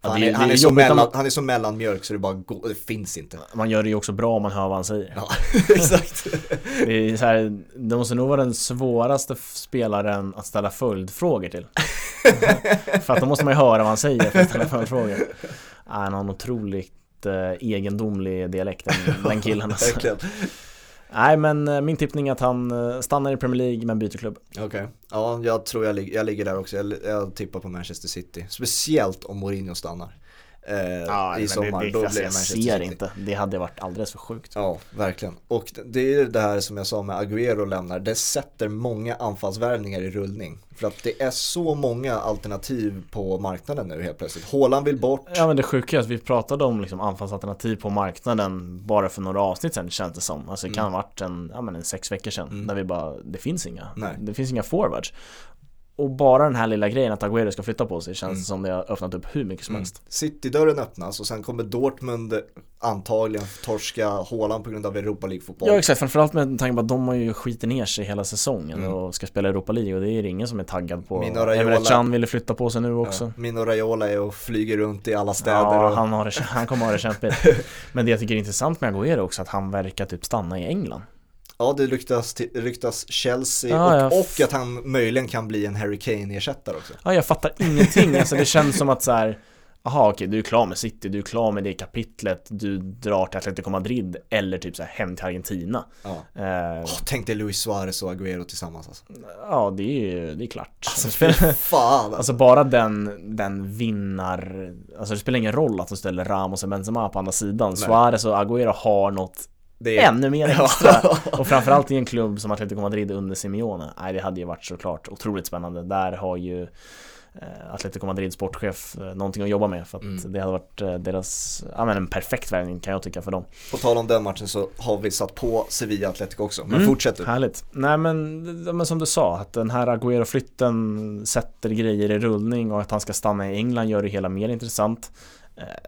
Ja, han, det- är, han, är så mellan, man- han är så mellanmjölk så det bara går, det finns inte. Man gör det ju också bra om man hör vad han säger. Ja, exakt. Det, är så här, det måste nog vara den svåraste spelaren att ställa följdfrågor till. för att då måste man ju höra vad han säger för att ställa följdfrågor. Ja, Han har en otroligt eh, egendomlig dialekt den, den killen alltså. Nej men eh, min tippning är att han eh, stannar i Premier League men byter klubb. Okej, ja jag tror jag, lig- jag ligger där också. Jag, jag tippar på Manchester City. Speciellt om Mourinho stannar. Eh, I sommar, då alltså, blir det jag ser inte. Det hade varit alldeles för sjukt. Ja, verkligen. Och det är det här som jag sa med Agüero lämnar, det sätter många anfallsvärvningar i rullning. För att det är så många alternativ på marknaden nu helt plötsligt. Haaland vill bort. Ja men det sjuka är att vi pratade om liksom anfallsalternativ på marknaden bara för några avsnitt sedan känns det som. Alltså det kan ha varit en, ja, men en sex veckor sedan. Mm. Där vi bara, det finns inga. Nej. Det finns inga forwards. Och bara den här lilla grejen att Agüero ska flytta på sig känns Mm. som det har öppnat upp hur mycket som Mm. helst. City-dörren öppnas och sen kommer Dortmund antagligen torska Haaland på grund av Europa League-fotboll. Ja exakt, framförallt med tanke på att de har ju skiter ner sig hela säsongen Mm. och ska spela Europa League och det är ingen som är taggad på. Mino Raiola- Can ville flytta på sig nu också. Ja, Mino Raiola är och flyger runt i alla städer. Ja, och... han, har det, han kommer ha det kämpigt. Men det jag tycker är intressant med Agüero också att han verkar typ stanna i England. Ja, det ryktas, ryktas Chelsea Ja, och, ja. och att han möjligen kan bli en Harry Kane-ersättare också. Ja, jag fattar ingenting. Alltså det känns som att så här. Jaha okej, du är klar med City, du är klar med det kapitlet, du drar till Atletico Madrid eller typ så här hem till Argentina. Ja. Eh, Åh, tänk dig Luis Suarez och Agüero tillsammans alltså. ja, det är ju, det är klart. Alltså fy fan alltså. Alltså bara den, den vinnar, alltså det spelar ingen roll att de ställer Ramos och Benzema på andra sidan. Nej. Suarez och Agüero har något Det är... ännu mer extra. Och framförallt i en klubb som Atletico Madrid under Simeone. Nej, det hade ju varit såklart otroligt spännande. Där har ju eh, Atletico Madrid sportchef eh, någonting att jobba med för att Mm. det hade varit eh, deras, ja men en perfekt värvning kan jag tycka för dem. På tal om den matchen så har vi satt på Sevilla Atletico också. Men Mm. fortsätt du. Härligt. Nej men, men som du sa, att den här Agüero-flytten sätter grejer i rullning och att han ska stanna i England gör det hela mer intressant.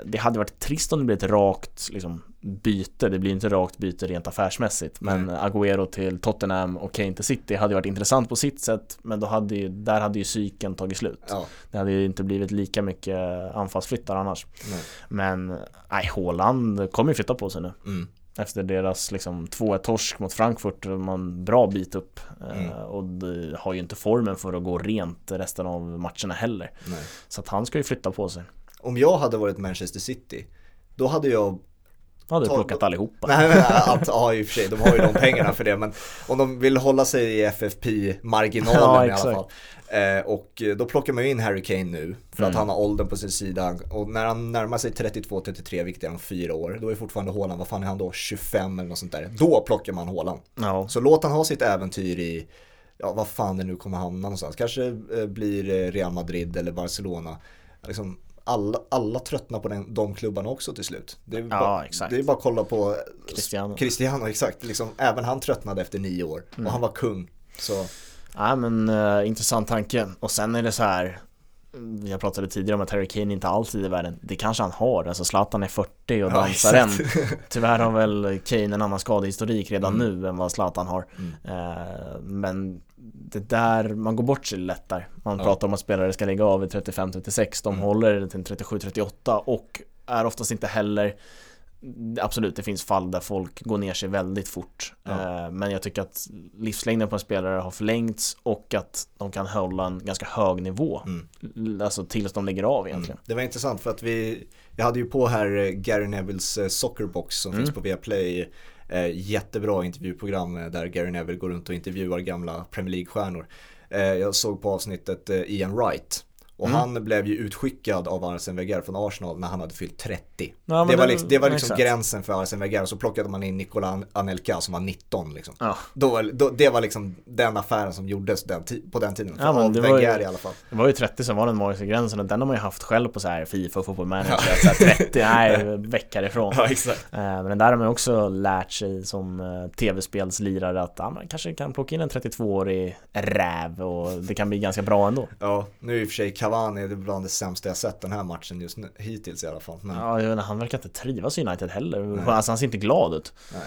Det hade varit trist om det blev ett rakt liksom, byte, det blir inte rakt byte rent affärsmässigt men Nej. Agüero till Tottenham och Kane till City hade varit intressant på sitt sätt men då hade ju, där hade ju cykeln tagit slut. Ja, Det hade ju inte blivit lika mycket anfallsflyttar annars. nej. Men nej, Haaland kommer ju flytta på sig nu. Mm. Efter deras liksom 2-1 torsk mot Frankfurt, man bra bit upp. Mm. Eh, och har ju inte formen för att gå rent resten av matcherna heller. Nej. Så att han ska ju flytta på sig. Om jag hade varit Manchester City, då hade jag hade du plockat allihopa. Nej men att, ja i och för sig, de har ju de pengarna för det men om de vill hålla sig i FFP-marginalen Ja, i alla fall. Eh, och då plockar man ju in Harry Kane nu för att Mm. han har åldern på sin sida och när han närmar sig 32-33 vilket är om fyra år, då är fortfarande Haaland, vad fan är han då, 25 eller något sånt där. Då plockar man Haaland. Ja, Så låt han ha sitt äventyr i, ja vad fan det nu kommer hamna någonstans. Kanske eh, blir eh, Real Madrid eller Barcelona. Liksom, alla, alla tröttnar på den, de klubbarna också till slut. Det är, Ja, bara, exakt. det är bara att kolla på Cristiano. Cristiano, exakt. Liksom, även han tröttnade efter nio år Mm. och han var kung. Så, ja men eh, intressant tanke. Och sen är det så här jag pratade tidigare om att Harry Kane inte alls är i världen. Det kanske han har. Alltså Zlatan är 40 och Ja, dansar än. exakt. Tyvärr har väl Kane en annan skadehistorik redan Mm. nu än vad Zlatan har. Mm. Eh, men det där, man går bort sig lätt där. Man Ja. pratar om att spelare ska lägga av i 35-36. De Mm. håller till 37-38 och är oftast inte heller Absolut, det finns fall där folk går ner sig väldigt fort. Ja. Eh, Men jag tycker att livslängden på en spelare har förlängts och att de kan hålla en ganska hög nivå. mm. Alltså tills de lägger av egentligen. Mm. Det var intressant för att vi, jag hade ju på här eh, Gary Nevilles eh, Soccerbox som Mm. finns på Viaplay. Jättebra intervjuprogram där Gary Neville går runt och intervjuar gamla Premier League-stjärnor. Jag såg på avsnittet Ian Wright. Och Mm. han blev ju utskickad av Arsene Wenger från Arsenal när han hade fyllt 30. Ja, det, var liksom, det var liksom exakt. gränsen för Arsene Wenger och så plockade man in Nicola An- Anelka som var 19 liksom. Ja. Då, då, det var liksom den affären som gjordes den på den tiden. Ja, av var ju- Wenger i alla fall. Det var ju 30 som var den magiska gränsen och den har man ju haft själv på så här Fifa och Football Manager. Så här 30, nej, veckor ifrån. exakt. Eh, Men den där har man också lärt sig som eh, tv-spelslirare att ja, man kanske kan plocka in en 32-årig räv och det kan bli ganska bra ändå. Ja, nu i och för sig Cavani är bland det sämsta jag sett den här matchen just nu, hittills i alla fall. Men, Ja, jag inte, han verkar inte trivas i United heller. Nej. Alltså han ser inte glad ut. nej.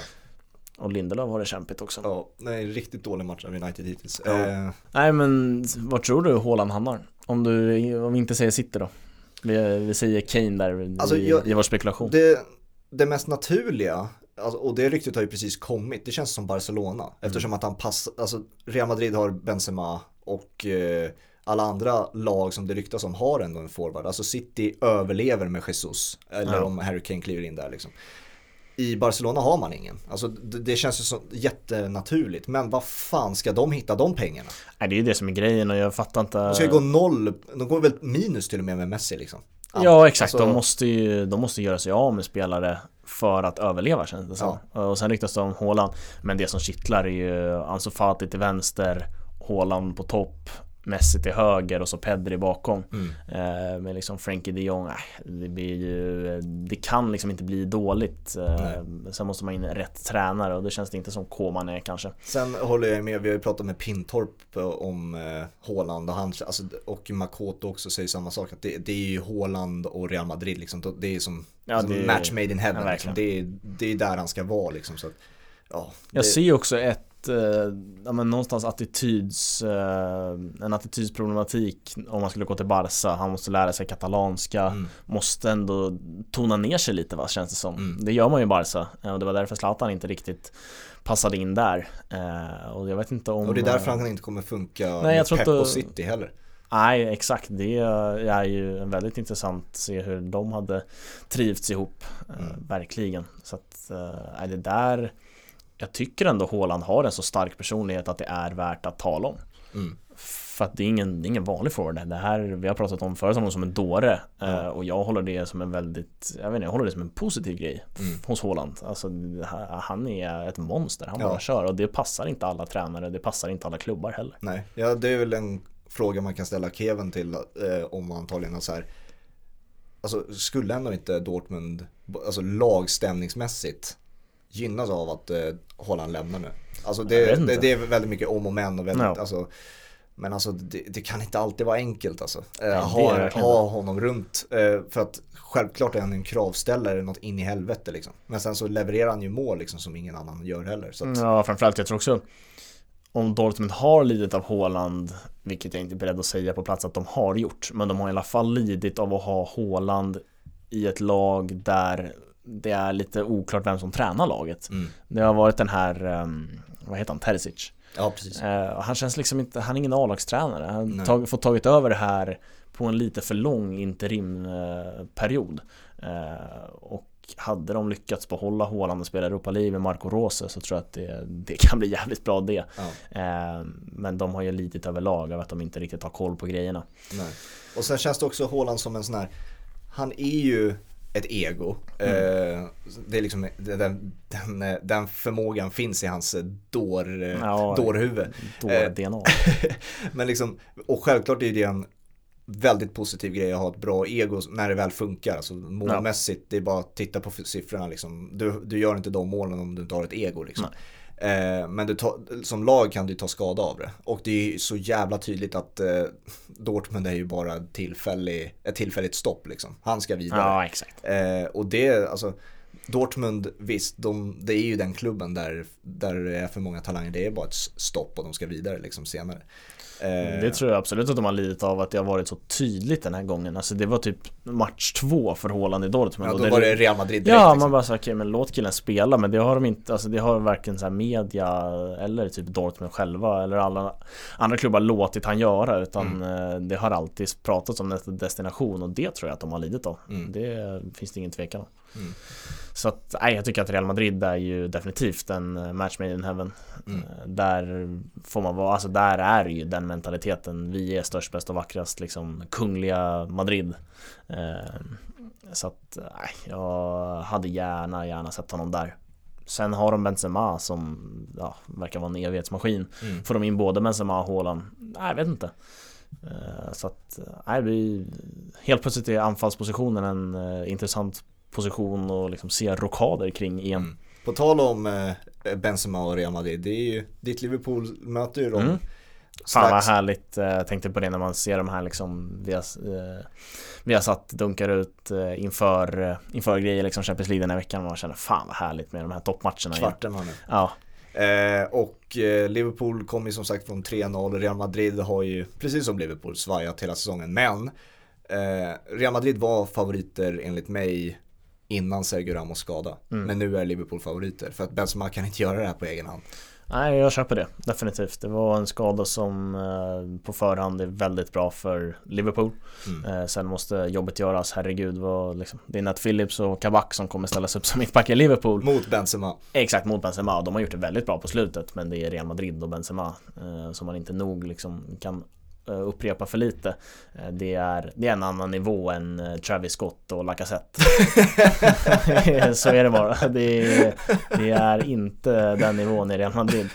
Och Lindelöf har det kämpigt också. Ja, nej, riktigt dålig match av United hittills. Ja. Eh, Nej men, var tror du Haaland hamnar? Om du, om vi inte säger City då? Vi, vi säger Kane där Alltså, i, jag- i vår spekulation. det, det mest naturliga, alltså, och det ryktet har ju precis kommit, det känns som Barcelona. Eftersom att han passar, alltså Real Madrid har Benzema och eh, alla andra lag som det ryktas om har ändå en forward. Alltså City överlever med Jesus, eller Ja. om Harry Kane kliver in där liksom. I Barcelona har man ingen. Alltså det, det känns ju så jättenaturligt. Men vad fan ska de hitta de pengarna? Nej det är ju det som är grejen och jag fattar inte De ska ju gå noll, de går väl minus till och med med Messi liksom. Ja exakt, Alltså- de, måste ju, de måste göra sig av med spelare för att överleva känns det som. Och sen ryktas det om Haaland Men det som kittlar är ju Ansu Fati till vänster Haaland på topp Messi till höger och så Pedri bakom Mm. eh, Med liksom Frankie de Jong, äh, det blir ju Det kan liksom inte bli dåligt eh, Sen måste man in rätt tränare och det känns det inte som Koman är kanske Sen håller jag med, vi har ju pratat med Pintorp eh, om eh, Haaland och han, alltså, och Makoto också säger samma sak. Att det, det är ju Haaland och Real Madrid liksom. Det är som, Ja, som det match made in heaven. ja, liksom. det, är, det är där han ska vara liksom. Så att, ja, Jag det, ser ju också ett, eh, ja men någonstans attityds, eh, en attitydsproblematik om man skulle gå till Barca. Han måste lära sig katalanska, Mm. måste ändå tona ner sig lite va, känns det som. Mm. Det gör man ju i Barca eh, och det var därför Zlatan inte riktigt passade in där. Och jag vet inte om... och det är därför han inte kommer funka jag med Pep inte- och City heller. Nej, exakt. Det är ju väldigt intressant att se hur de hade trivts ihop. Mm. Verkligen. Så att, nej, det där Jag tycker ändå Haaland har en så stark personlighet att det är värt att tala om. Mm. För att det är ingen, det är ingen vanlig forward. Det här, vi har pratat om förut honom som en dåre. Ja. eh, Och jag håller det som en väldigt, jag vet inte, jag håller det som en positiv grej Mm. hos Haaland. Alltså han är ett monster, han Ja. bara kör. Och det passar inte alla tränare, det passar inte alla klubbar heller. Nej, ja, det är väl en fråga man kan ställa Kevin till eh, om antagligen har så här Alltså skulle ändå inte Dortmund, alltså lagstämningsmässigt gynnas av att eh, Haaland lämnar nu? Alltså det, det, det är väldigt mycket om och men och väldigt, Ja. alltså Men alltså det, det, kan inte alltid vara enkelt alltså. Nej, ha, ha honom runt. för att självklart är han en kravställare något in i helvete liksom. Men sen så levererar han ju mål liksom som ingen annan gör heller. Så att... Ja, framförallt jag tror också om Dortmund har lidit av Håland, vilket jag inte är beredd att säga på plats att de har gjort, men de har i alla fall lidit av att ha Håland i ett lag där det är lite oklart vem som tränar laget. Mm. Det har varit den här, um, vad heter han, Terzic. Ja, precis. Uh, han känns liksom inte, han är ingen A-lagstränare. Han har fått tagit över det här på en lite för lång interimperiod. Uh, och hade de lyckats behålla Håland och spela Europa League med Marco Rose så tror jag att det, det kan bli jävligt bra det. Ja. Eh, men de har ju lidit överlag av att de inte riktigt har koll på grejerna. Nej. Och sen känns det också Håland som en sån här, han är ju ett ego. Mm. Eh, det är liksom, den, den, den, förmågan finns i hans dår, ja, dårhuvud. Dår-DNA. men liksom, och självklart är det en väldigt positiv grej att ha ett bra ego när det väl funkar. Alltså målmässigt, ja. det är bara att titta på siffrorna liksom. Du, du gör inte de målen om du inte har ett ego liksom. Eh, men du ta, som lag kan du ta skada av det. Och det är så jävla tydligt att eh, Dortmund är ju bara tillfällig, ett tillfälligt stopp liksom. Han ska vidare. Ja, exakt. Eh, och det, alltså Dortmund, visst, de, det är ju den klubben där, där det är för många talanger. Det är bara ett stopp och de ska vidare liksom senare. Eh, det tror jag absolut att de har lidit av att det har varit så tydligt den här gången. Alltså det var typ match två för Håland i Dortmund. Ja, då var det Real Madrid direkt, Ja, liksom. man bara sa okej okay, men låt killen spela. Men det har de inte, alltså det har varken så här media eller typ Dortmund själva eller alla andra klubbar låtit han göra. Utan mm. Eh, det har alltid pratats om nästa destination och det tror jag att de har lidit av. Mm. Det finns det ingen tvekan om. Mm. Så att, nej, jag tycker att Real Madrid är ju definitivt en eh, match made in heaven. Mm. Eh, där får man vara, alltså där är ju den mentaliteten. Vi är störst, bäst och vackrast, liksom kungliga Madrid. Eh, så att, nej, jag hade gärna, gärna sett honom där. Sen har de Benzema som ja, verkar vara en evighetsmaskin. Mm. Får de in både Benzema och Haaland? Nej, jag vet inte. Så att, nej, vi, helt plötsligt är anfallspositionen en intressant position och liksom se rockader kring EM. Mm. På tal om eh, Benzema och Real Madrid, det är ju, ditt Liverpool möter ju dem mm. Fan vad härligt, jag eh, tänkte på det när man ser de här liksom Vi har, eh, vi har satt dunkar ut eh, inför, eh, inför grejer liksom Champions League den här veckan och man känner fan vad härligt med de här toppmatcherna Kvarten nu Ja eh, Och eh, Liverpool kommer ju som sagt från 3-0 Real Madrid har ju precis som Liverpool svajat hela säsongen men Real Madrid var favoriter enligt mig innan Sergio Ramos skada. Mm. Men nu är Liverpool favoriter för att Benzema kan inte göra det här på egen hand. Nej, jag köper det definitivt. Det var en skada som eh, på förhand är väldigt bra för Liverpool. Mm. Eh, sen måste jobbet göras, herregud. Vad, liksom, det är Nat Phillips och Kabak som kommer ställas upp som mittbackar i Liverpool. Mot Benzema. Exakt, mot Benzema. De har gjort det väldigt bra på slutet, men det är Real Madrid och Benzema eh, som man inte nog liksom kan upprepa för lite. Eh, det är, det är en annan nivå än eh, Travis Scott och Lacazette. Så är det bara. Det är, det är inte den nivån i Real Madrid.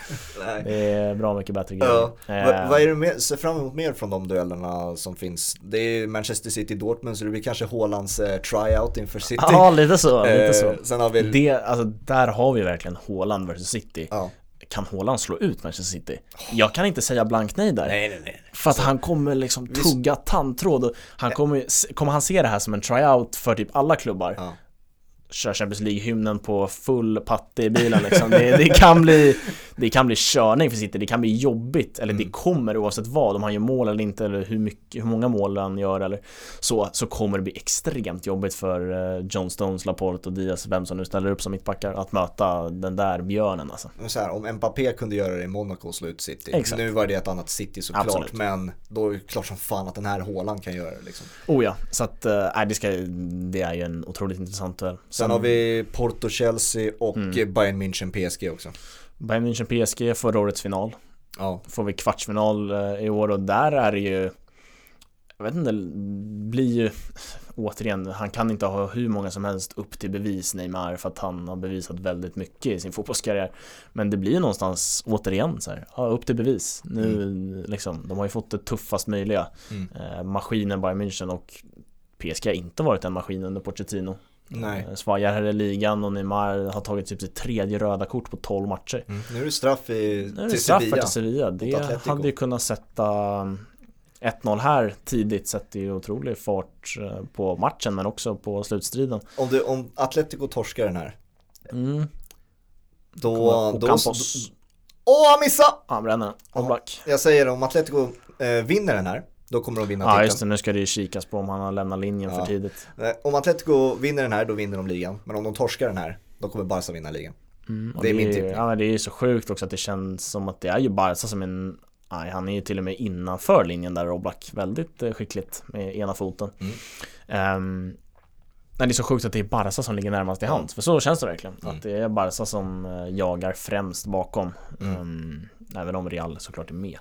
Nej. Det är bra mycket bättre grejer. Ja. Eh. Vad är det mer, ser fram emot mer från de duellerna som finns? Det är Manchester City Dortmund så det blir kanske Haalands eh, tryout inför City. Ja, lite så. Lite så. Eh, sen har vi... det, alltså, där har vi verkligen Haaland vs City. Ja kan Haaland slå ut Manchester City? Jag kan inte säga blankt nej där. Nej, nej, nej. För att han kommer liksom tugga tandtråd och han kommer, kommer han se det här som en tryout för typ alla klubbar? Ja köra Champions League-hymnen på full patte i bilen liksom. det, det, kan bli Det kan bli körning för City, det kan bli jobbigt Eller mm. det kommer oavsett vad, om han gör mål eller inte eller hur, mycket, hur många mål han gör eller så Så kommer det bli extremt jobbigt för uh, John Stones, Laporte och Diaz, vem som nu ställer upp som mittbackar Att möta den där björnen alltså så här, Om Mbappé kunde göra det i Monaco och slå ut City Exakt. Nu var det ett annat City såklart Absolut. Men då är det klart som fan att den här Haaland kan göra det liksom Oh ja, så att, uh, det, ska, det är ju en otroligt intressant duell Sen har vi Porto-Chelsea och mm. Bayern München-PSG också. Bayern München-PSG förra årets final. Ja. Får vi kvartsfinal eh, i år och där är det ju Jag vet inte, det blir ju Återigen, han kan inte ha hur många som helst upp till bevis Neymar för att han har bevisat väldigt mycket i sin fotbollskarriär Men det blir någonstans återigen så här, ja, upp till bevis Nu mm. liksom, de har ju fått det tuffast möjliga mm. eh, Maskinen Bayern München och PSG har inte varit en maskin under Pochettino Nej. Eh, Svajar här i ligan och Neymar har tagit typ sitt tredje röda kort på 12 matcher. Mm. Nu är det straff i, Nu är det till straff Sevilla. till Sevilla. Det hade ju kunnat sätta 1-0 här tidigt sätter ju otrolig fart eh, på matchen men också på slutstriden. Om, du, om Atletico torskar den här, Mm. då... Och då Åh, han missade! han bränner den. Jag säger om Atletico eh, vinner den här, då kommer de vinna Ja titeln. just det, nu ska det ju kikas på om han har lämnat linjen Ja. för tidigt. Eh, Om Atletico vinner den här, då vinner de ligan. Men om de torskar den här, då kommer Barca vinna ligan. Mm, Det är min ju- tippning. Ja det är ju så sjukt också att det känns som att det är ju Barca som en Nej, han är ju till och med innanför linjen där Oblak Väldigt eh, skickligt med ena foten Mm. Ehm, Nej det är så sjukt att det är Barca som ligger närmast i Ja. hands För så känns det verkligen Mm. Att det är Barca som eh, jagar främst bakom Mm. Ehm, Även om Real såklart är med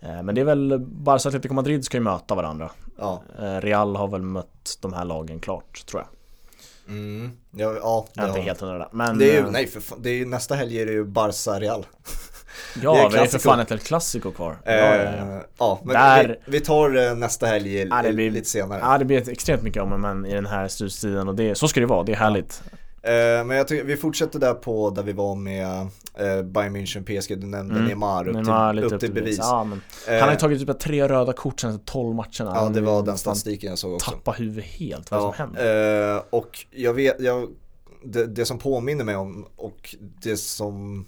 Ehm, Men det är väl Barca Atletico Madrid ska ju möta varandra Ja. Ehm, Real har väl mött de här lagen klart tror jag Mm. Ja, ja Jag är inte helt hundra men det är ju, eh, nej för fan, det är ju nästa helg är det ju Barca-Real. Ja, det är vi har för fan ett El Clasico kvar ja, ja, ja. Eh, ja, men Där- vi, vi tar eh, nästa helg Ja, det blir- lite senare. Ja det blir extremt mycket om men i den här slutstriden och det, så ska det vara, det är härligt Eh, men jag tycker vi fortsätter där på där vi var med eh, Bayern München, PSG, du nämnde Mm. Neymar upp, Neymar till, lite upp till bevis. Ja, men Eh, han har ju tagit typ tre röda kort sen 12 matcherna ja, det var den statistiken jag såg också. Tappa huvudet helt, vad det som händer? eh, och jag vet, jag, det, det som påminner mig om och det som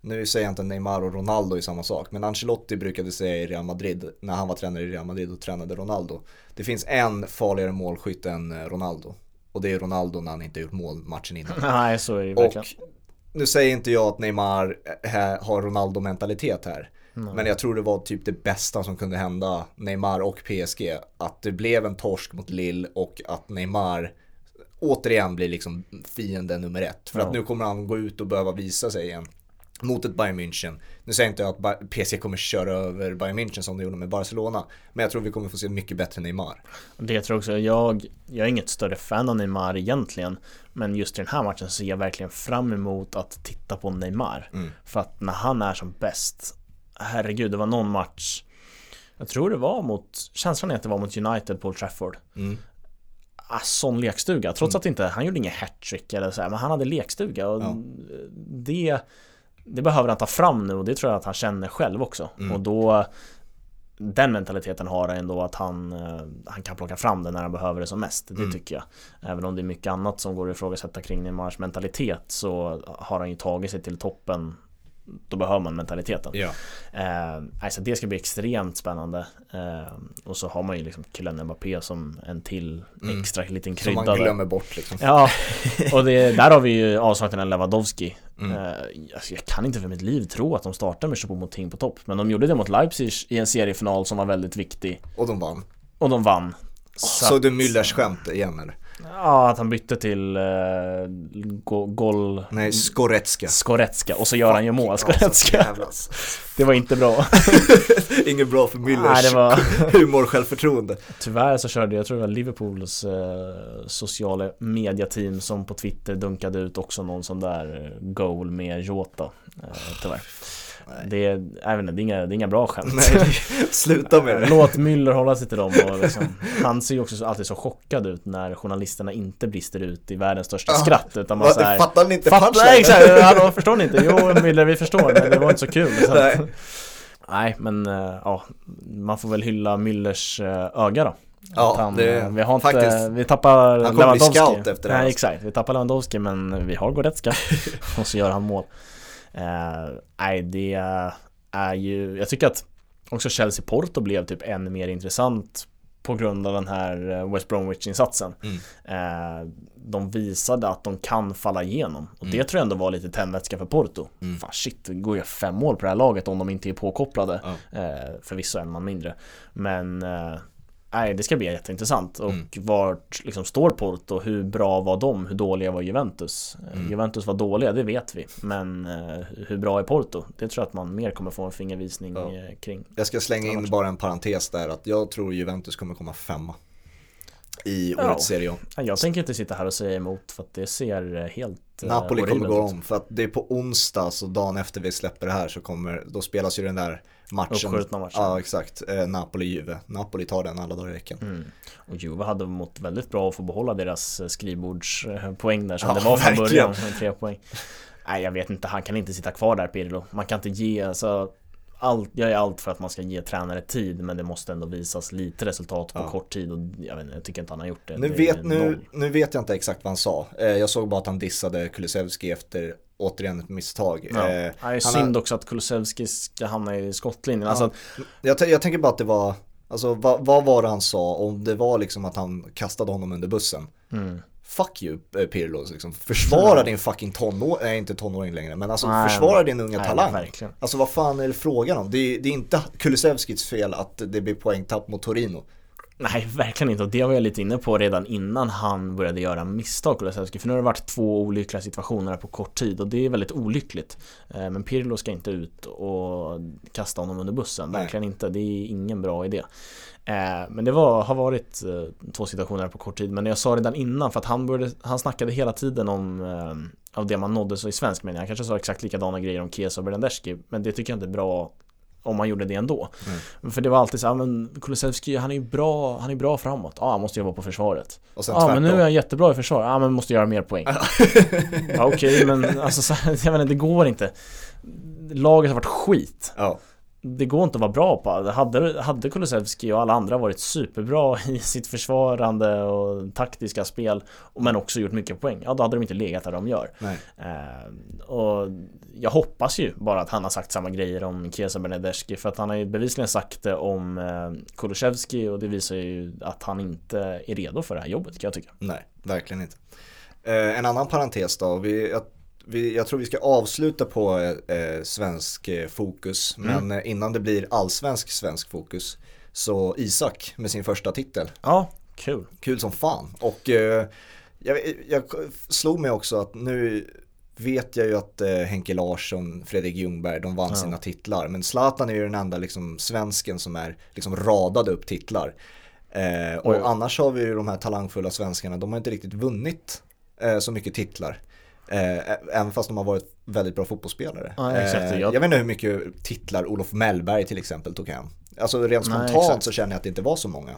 nu säger jag inte Neymar och Ronaldo är samma sak, men Ancelotti brukade säga i Real Madrid, när han var tränare i Real Madrid och tränade Ronaldo. Det finns en farligare målskytt än eh, Ronaldo. Och det är Ronaldo när han inte gjort mål matchen innan. Nej så är det verkligen Och nu säger inte jag att Neymar eh, har Ronaldo-mentalitet här. Nej. Men jag tror det var typ det bästa som kunde hända Neymar och PSG. Att det blev en torsk mot Lille och att Neymar återigen blir liksom fienden nummer ett. För Ja. att nu kommer han gå ut och behöva visa sig igen. Mot ett Bayern München. Nu säger jag inte att Ba- PSG kommer köra över Bayern München som de gjorde med Barcelona. Men jag tror vi kommer få se mycket bättre Neymar. Det tror jag också, jag, jag är inget större fan av Neymar egentligen Men just i den här matchen så ser jag verkligen fram emot att titta på Neymar Mm. För att när han är som bäst Herregud, det var någon match Jag tror det var mot Känslan är att det var mot United på Old Trafford Mm. ah, Sån lekstuga, trots att inte, han gjorde inget hattrick eller så här, Men han hade lekstuga och Ja. det Det behöver han ta fram nu och det tror jag att han känner själv också Mm. Och då den mentaliteten har han ändå att han, eh, han kan plocka fram det när han behöver det som mest. Det Mm. tycker jag. Även om det är mycket annat som går att ifrågasätta kring Neymars mentalitet så har han ju tagit sig till toppen. Då behöver man mentaliteten. Ja. Eh, alltså det ska bli extremt spännande. Eh, och så har man ju liksom Kylian Mbappé som en till Mm. extra liten Som krydda man där. glömmer bort liksom. Ja, och det, där har vi ju avsaknaden Lewandowski. Mm. Eh, alltså jag kan inte för mitt liv tro att de startar med Choupo-Moting på topp. Men de gjorde det mot Leipzig i en seriefinal som var väldigt viktig. Och de vann. Och de vann. Så att- du Müllers skämt igen eller? Ja, att han bytte till uh, go Gol... Nej, Skoretska. Skoretska och så gör han ju mål, Fucking Skoretska. Det var inte bra. Inget bra för Müllers Nej, var... humor självförtroende. Tyvärr så körde jag tror det var Liverpools eh, sociala mediateam som på Twitter dunkade ut också någon sån där eh, goal med Jota. Eh, tyvärr. Det är, jag inte, det är inga, det är inga bra skämt. Nej, sluta med det. Låt Müller hålla sig till dem och liksom, Han ser ju också så- alltid så chockad ut när journalisterna inte brister ut i världens största Ja. skratt utan man såhär fattar ni inte Fatt, punchlinen? nej exakt, hallå förstår ni inte? Jo Müller vi förstår men det var inte så kul så. Nej. Nej men eh, ja Man får väl hylla Müllers eh, öga då Ja, han, det- eh, vi har inte, faktiskt. vi tappar Han kommer bli Lewandowski scout efter det här, Nej alltså. exakt, vi tappar Lewandowski men vi har Goretzka Och så gör han mål Nej det är ju, jag tycker att också Chelsea-Porto blev typ ännu mer intressant på grund av den här eh, West Bromwich-insatsen. Mm. Eh, de visade att de kan falla igenom och Mm. det tror jag ändå var lite tändvätska för Porto. Mm. Fan shit, det går ju fem mål på det här laget om de inte är påkopplade. Eh, förvisso en man mindre. Men eh, nej, det ska bli jätteintressant. Och Mm. vart liksom står Porto? Hur bra var de? Hur dåliga var Juventus? Eh, Mm. Juventus var dåliga, det vet vi. Men eh, hur bra är Porto? Det tror jag att man mer kommer få en fingervisning Ja. eh, kring. Jag ska slänga in Annars- bara en parentes där att jag tror Juventus kommer komma femma. i Ja. årets Serie A. Ja, Jag tänker inte sitta här och säga emot för att det ser eh, helt Napoli kommer gå om för att det är på onsdag så dagen efter vi släpper det här så kommer, då spelas ju den där matchen. Uppskjutna matchen. Ja exakt, eh, Napoli-Juve. Napoli tar den alla dagar i veckan. Mm. Och Juve hade mått väldigt bra att få behålla deras eh, skrivbordspoäng där som Ja, det var från verkligen. början, tre poäng. Nej jag vet inte, han kan inte sitta kvar där Pirlo. Man kan inte ge, alltså allt, jag är allt för att man ska ge tränare tid men det måste ändå visas lite resultat på Ja. kort tid och jag, vet, inte, jag tycker inte han har gjort det. Nu Det vet, är nu, nu vet jag inte exakt vad han sa. Eh, jag såg bara att han dissade Kulusevski efter återigen ett misstag. Ja. Eh, det är synd har- också att Kulusevski ska hamna i skottlinjen. Ja. Alltså, jag, jag tänker bara att det var, alltså vad, vad var det han sa? Om det var liksom att han kastade honom under bussen. mm. Fuck you eh, Pirlo, liksom. försvara Ja. din fucking tonåring, nej inte tonåring längre, men alltså Nej, försvara men- din unga nej, talang. verkligen. Alltså vad fan är det frågan om? Det är, det är inte Kulusevskis fel att det blir poängtapp mot Torino. Nej, verkligen inte. Och det var jag lite inne på redan innan han började göra misstag, Kulusevski. För nu har det varit två olyckliga situationer på kort tid och det är väldigt olyckligt. Eh, Men Pirlo ska inte ut och kasta honom under bussen. Nej. Verkligen inte. Det är ingen bra idé. Eh, Men det var, har varit eh, två situationer på kort tid. Men jag sa redan innan för att han, började, han snackade hela tiden om av det man nådde så i svensk mening. Han kanske sa exakt likadana grejer om Chiesa och Bernadeschi. Men det tycker jag inte är bra om man gjorde det ändå. För det var alltid så här, men Kulusevski han är ju bra, han är bra framåt. Ja, han måste jobba på försvaret. Ja, men nu är han jättebra i försvar. Ja, men måste göra mer poäng. ja, okej, men alltså så, jag inte, det går inte. Laget har varit skit. Ja, Det går inte att vara bra på. Hade, hade Kulusevski och alla andra varit superbra i sitt försvarande och taktiska spel men också gjort mycket poäng, ja då hade de inte legat där de gör. Eh, och jag hoppas ju bara att han har sagt samma grejer om Chiesa Bernadeschi för att han har ju bevisligen sagt det om eh, Kulusevski och det visar ju att han inte är redo för det här jobbet kan jag tycka. Nej, verkligen inte. Eh, en annan parentes då, vi, vi, jag tror vi ska avsluta på eh, svensk eh, fokus, Mm. men eh, innan det blir allsvensk svensk fokus, så Isak med sin första titel. Ja, kul. Kul som fan. Och eh, jag, jag slog mig också att nu vet jag ju att eh, Henke Larsson, Fredrik Ljungberg, de vann Ja. sina titlar. Men Zlatan är ju den enda liksom, svensken som är liksom radade upp titlar. Eh, och Oj. annars har vi ju de här talangfulla svenskarna, de har inte riktigt vunnit eh, så mycket titlar. Eh, även fast de har varit väldigt bra fotbollsspelare. Ja, exakt. Eh, Jag- jag vet inte hur mycket titlar Olof Mellberg till exempel tog hem. Alltså rent Nej, spontant exakt. så känner jag att det inte var så många.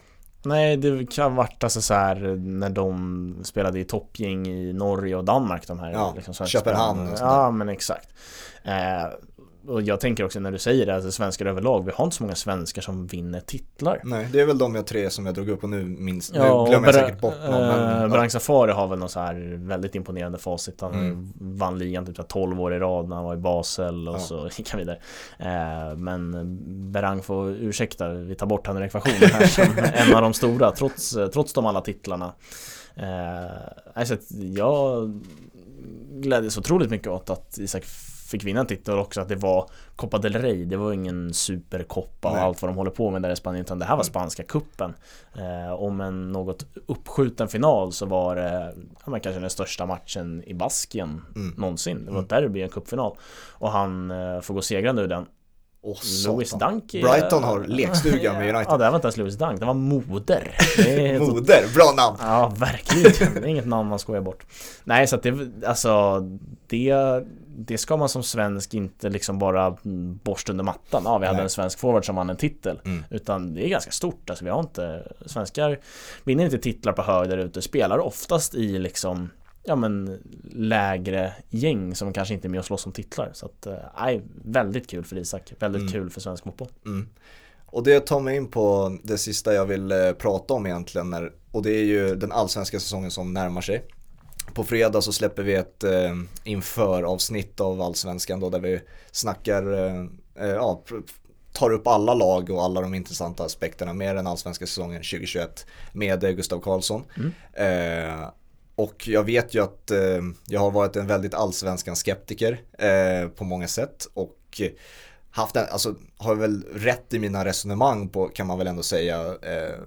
Nej, det kan ha varit alltså så här när de spelade i toppgäng i Norge och Danmark de här Ja, liksom, Köpenhamn. Ja, men exakt. Eh, och jag tänker också när du säger det, alltså svenskar överlag, vi har inte så många svenskar som vinner titlar. Nej, det är väl de jag tre som jag drog upp och nu minst, Ja, nu glömmer jag säkert bort någon. eh, Men, ja. Brang Safari har väl något så här väldigt imponerande facit. Han Mm. vann ligan typ så här 12 år i rad när han var i Basel och Ja. så gick han vidare. Eh, men Berang får ursäkta, vi tar bort han ur ekvationen här som en av de stora trots, trots de alla titlarna. Eh, alltså, jag glädjes otroligt mycket åt att Isak fick vinna en titel också att det var Copa del Rey. Det var ingen superkoppa och allt vad de håller på med där i Spanien utan det här var Mm. spanska kuppen. Eh, om en något uppskjuten final så var det ja, men kanske den största matchen i Baskien Mm. någonsin. Det var Mm. ett derby, en cupfinal. Och han eh, får gå segrande ur den. Åh, Louis. Dunk Brighton har lekstuga med United. Ja, det här var inte ens Louis Dunk, det var Moder. Det Moder, bra namn! Ja, verkligen. Det är inget namn man skojar bort. Nej, så att det, alltså, det, det ska man som svensk inte liksom bara borsta under mattan. Ja, vi hade Nej. en svensk forward som vann en titel. Mm. Utan det är ganska stort. Alltså, vi har inte, svenskar vinner inte titlar på hög där ute. Spelar oftast i liksom Ja men lägre gäng som kanske inte är med och slåss om titlar. Så att, eh, nej, väldigt kul för Isak. Väldigt Mm. kul för svensk fotboll. Mm. Och det tar mig in på det sista jag vill eh, prata om egentligen. När, och det är ju den allsvenska säsongen som närmar sig. På fredag så släpper vi ett eh, inför-avsnitt av allsvenskan då där vi snackar, eh, eh, ja, tar upp alla lag och alla de intressanta aspekterna med den allsvenska säsongen 2021 med eh, Gustav Karlsson. Mm. Eh, och jag vet ju att eh, jag har varit en väldigt allsvenskan skeptiker eh, på många sätt och haft en, alltså har väl rätt i mina resonemang på kan man väl ändå säga eh,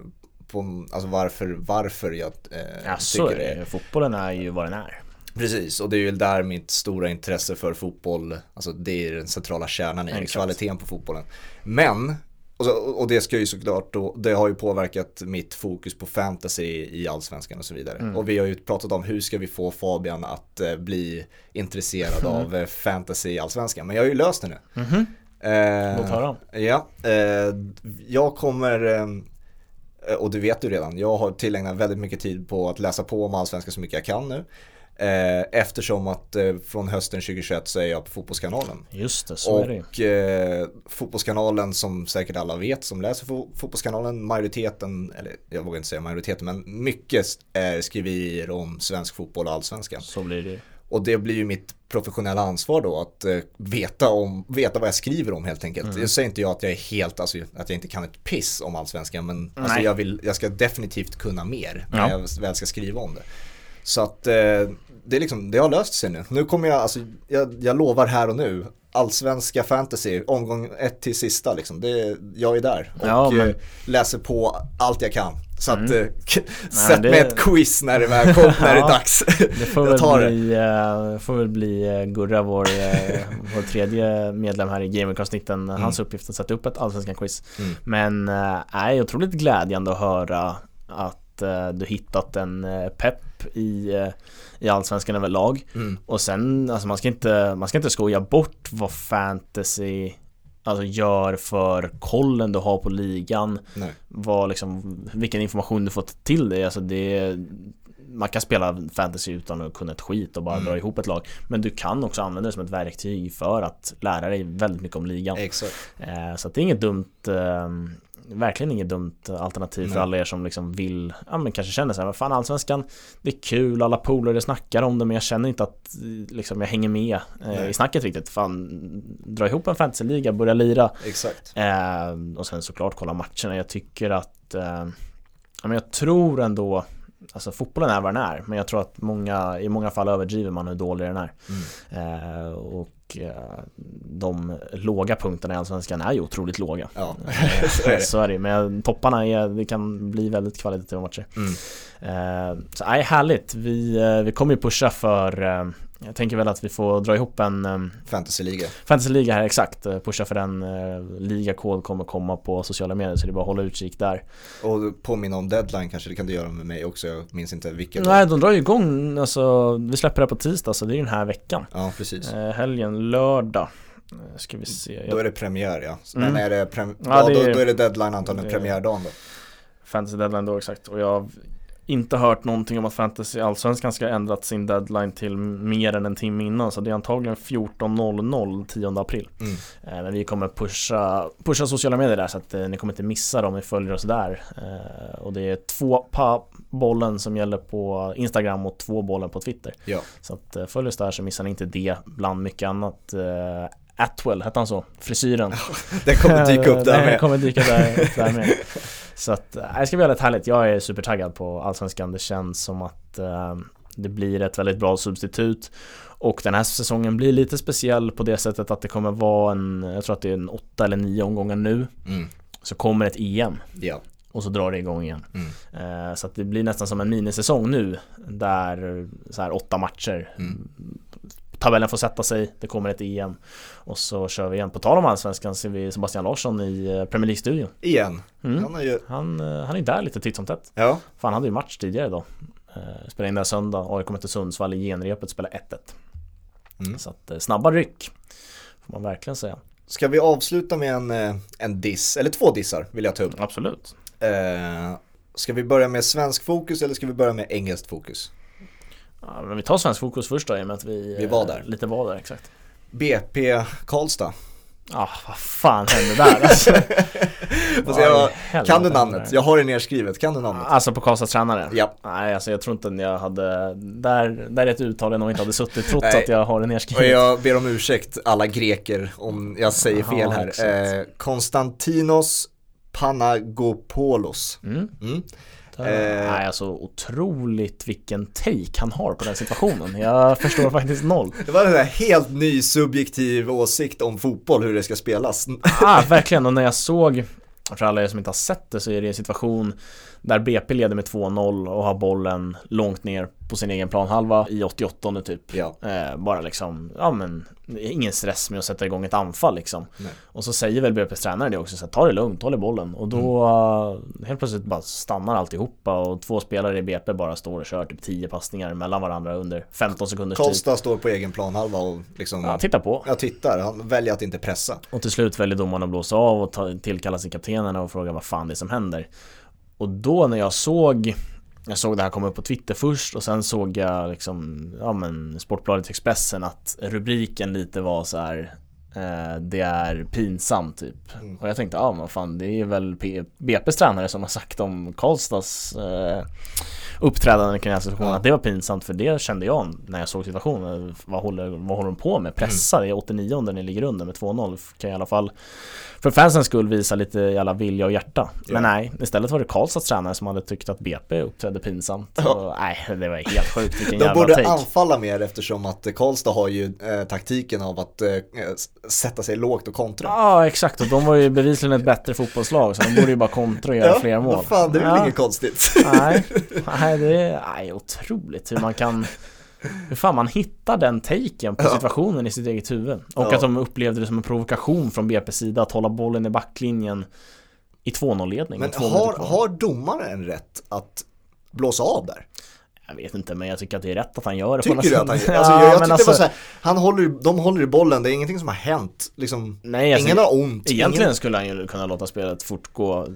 på, alltså varför, varför jag eh, Ja, tycker är det. det. Fotbollen är ju vad den är. Precis, och det är ju där mitt stora intresse för fotboll, alltså det är den centrala kärnan i Exakt. kvaliteten på fotbollen. Men och, så, och det ska ju såklart då, det har ju påverkat mitt fokus på fantasy i allsvenskan och så vidare. Mm. Och vi har ju pratat om hur ska vi få Fabian att eh, bli intresserad Mm. av eh, fantasy i allsvenskan. Men jag har ju löst det nu. Mhm, Eh, låt höra. Ja, eh, jag kommer, eh, och det vet du redan, jag har tillägnat väldigt mycket tid på att läsa på om allsvenskan så mycket jag kan nu. Eh, eftersom att eh, från hösten 2021 så är jag på Fotbollskanalen. Just det, så är det. Och eh, Fotbollskanalen som säkert alla vet som läser fo- Fotbollskanalen, majoriteten, eller jag vågar inte säga majoriteten, men mycket är skriverier om svensk fotboll och allsvenskan. Så blir det. Och det blir ju mitt professionella ansvar då att eh, veta, om, veta vad jag skriver om helt enkelt. Mm. Jag säger inte jag att jag är helt, alltså att jag inte kan ett piss om allsvenskan men alltså, jag, vill, jag ska definitivt kunna mer när Ja. jag väl ska skriva om det. Så att eh, det, är liksom, det har löst sig nu. Nu kommer jag, alltså, jag, jag lovar här och nu, allsvenska fantasy, omgång ett till sista liksom. Det, jag är där och Ja, men- eh, läser på allt jag kan. Så att, Mm. eh, sätt mig ett quiz när det väl kom, när det är dags. Det får Jag väl tar det. bli, eh, får väl bli Gurra, vår, eh, vår tredje medlem här i Gamercast-snitten, hans uppgift att sätta upp ett allsvenskan quiz. Mm. Men äh, är otroligt glädjande att höra att du hittat en eh, i, eh, i allsvenskan överlag. Mm. Och sen, alltså man ska inte, man ska inte skoja bort vad fantasy Alltså gör för kollen du har på ligan Nej. vad liksom, vilken information du fått till dig. Alltså det man kan spela fantasy utan att kunna ett skit och bara Mm. dra ihop ett lag. Men du kan också använda det som ett verktyg för att lära dig väldigt mycket om ligan. Exakt. Eh, så att det är inget dumt eh, Verkligen inget dumt alternativ för Nej. alla er som liksom vill Ja men kanske känner så här, vad fan allsvenskan Det är kul, alla polare snackar om det men jag känner inte att liksom, jag hänger med eh, i snacket riktigt Fan, dra ihop en fantasyliga, börja lira Exakt. Eh, och sen såklart kolla matcherna. Jag tycker att eh, ja, men Jag tror ändå Alltså fotbollen är vad den är Men jag tror att många I många fall överdriver man hur dålig den är Mm. eh, Och eh, De låga punkterna i Allsvenskan är ju otroligt låga. Ja, Eh, så är det. Så är det. Men topparna är, det kan bli väldigt kvalitativa matcher. Mm. eh, Så nej, härligt. Vi, vi kommer ju pusha för Jag tänker väl att vi får dra ihop en eh, Fantasyliga. Fantasyliga här exakt, eh, pusha för den eh, Ligakod kommer komma på sociala medier så det är bara att hålla utkik där Och påminna om deadline kanske, det kan du göra med mig också, jag minns inte vilket. Nej de drar ju igång, alltså vi släpper det på tisdag så det är ju den här veckan Ja, precis. eh, Helgen, lördag Ska vi se, Då är det premiär ja. Mm. Men är det, prem- Ja, ja, då, är- då är det deadline antagligen premiärdagen då. Fantasy deadline då exakt och jag inte hört någonting om att Fantasy Allsvenskan ska ha ändrat sin deadline till mer än en timme innan så det är antagligen 14.00 10 april Mm. Eh, Men vi kommer pusha, pusha sociala medier där så att eh, ni kommer inte missa dem, ni följer oss där. Eh, och det är två pa bollen som gäller på Instagram och två bollen på Twitter. Ja, Så att följ oss där så missar ni inte det bland mycket annat. Atwell, hette han så? Frisyren. det kommer dyka upp där Den med. kommer dyka där, där med. Så att eh, det ska bli väldigt härligt. Jag är supertaggad på Allsvenskan. Det känns som att eh, det blir ett väldigt bra substitut. Och den här säsongen blir lite speciell på det sättet att det kommer vara en, jag tror att det är en åtta eller nio omgångar nu. Mm. Så kommer ett EM Ja. och så drar det igång igen. Mm. Eh, Så att det blir nästan som en minisäsong nu där så här åtta matcher Mm. Tabellen får sätta sig, det kommer ett EM och så kör vi igen. På tal om Allsvenskan ser vi Sebastian Larsson i eh, Premier League-studion. Igen. Mm. Han är ju, Han, eh, han är där lite titt som tätt. ja, För han hade ju match tidigare idag. Eh, Spelade in där söndag, AIK kommer till Sundsvall i genrepet, spelar 1-1. Mm. Så att snabba ryck Får man verkligen säga. Ska vi avsluta med en, en diss, eller två dissar vill jag ta upp. Absolut. Eh, ska vi börja med svensk fokus eller ska vi börja med engelskt fokus? Ja, men vi tar svensk fokus först då i och med att vi, Vi var eh, där. Lite var där, exakt. BP Karlstad. Ja, vad fan hände där alltså? Jag, kan du namnet? Jag har det nedskrivet, kan du namnet? Alltså på Karlstads tränare? Ja. Nej, alltså jag tror inte jag hade Där, där är ett uttal jag nog inte hade suttit trots att jag har det Och nedskrivet jag ber om ursäkt alla greker om jag säger Ja, fel här. Eh, Konstantinos Panagopoulos. mm. Mm. Eh, Eh. Nej, alltså otroligt vilken take han har på den situationen. Jag förstår faktiskt noll. Det var en helt ny subjektiv åsikt om fotboll, hur det ska spelas. Ah, verkligen, och när jag såg, för alla er som inte har sett det så är det en situation där BP leder med 2-0 och har bollen långt ner på sin egen planhalva i 88 typ. Ja. Eh, bara liksom, ja men ingen stress med att sätta igång ett anfall liksom. Nej. Och så säger väl BP's tränare det också, så här, ta det lugnt, håll i bollen. Och då Mm. helt plötsligt bara stannar alltihopa och två spelare i BP bara står och kör typ 10 passningar mellan varandra under 15 sekunders tid. Karlstad står på egen planhalva och liksom Ja, titta på. Jag tittar, han väljer att inte pressa. Och till slut väljer domaren att blåsa av och ta, tillkalla sin kaptenerna och fråga vad fan det är som händer. Och då när jag såg jag såg det här komma upp på Twitter först och sen såg jag liksom, ja men Sportbladet Expressen att rubriken lite var så här det är pinsamt typ. Mm. Och jag tänkte, ja men vad fan det är väl P- BP's tränare som har sagt om Karlstads eh, uppträdande kring den här situationen Ja. att det var pinsamt för det kände jag när jag såg situationen. Vad håller, vad håller de på med? Pressa, det är 89 när ni ligger under med 2-0. Kan i alla fall för fansens skull visa lite jävla vilja och hjärta. Men Ja. nej, istället var det Karlstads tränare som hade tyckt att BP uppträdde pinsamt. Ja. Och, nej, det var helt sjukt vilken De jävla borde take. anfalla mer eftersom att Karlstad har ju eh, taktiken av att eh, sätta sig lågt och kontra. Ja exakt och de var ju bevisligen ett bättre fotbollslag så de borde ju bara kontra och göra fler mål. vad fan, det är väl Ja. inget konstigt. Nej, nej det är nej, otroligt hur man kan hur fan man hittar den taken på Ja. situationen i sitt eget huvud. Och Ja. att de upplevde det som en provokation från BP's sida att hålla bollen i backlinjen i 2-0-ledning. Men har, har domaren rätt att blåsa av där? Jag vet inte men jag tycker att det är rätt att han gör det Tycker du att han alltså, Ja, jag, jag men tyckte alltså, det var så här, han håller, de håller i bollen, det är ingenting som har hänt. Liksom, Nej, alltså, ingen har ont. Egentligen ingen, skulle han ju kunna låta spelet fortgå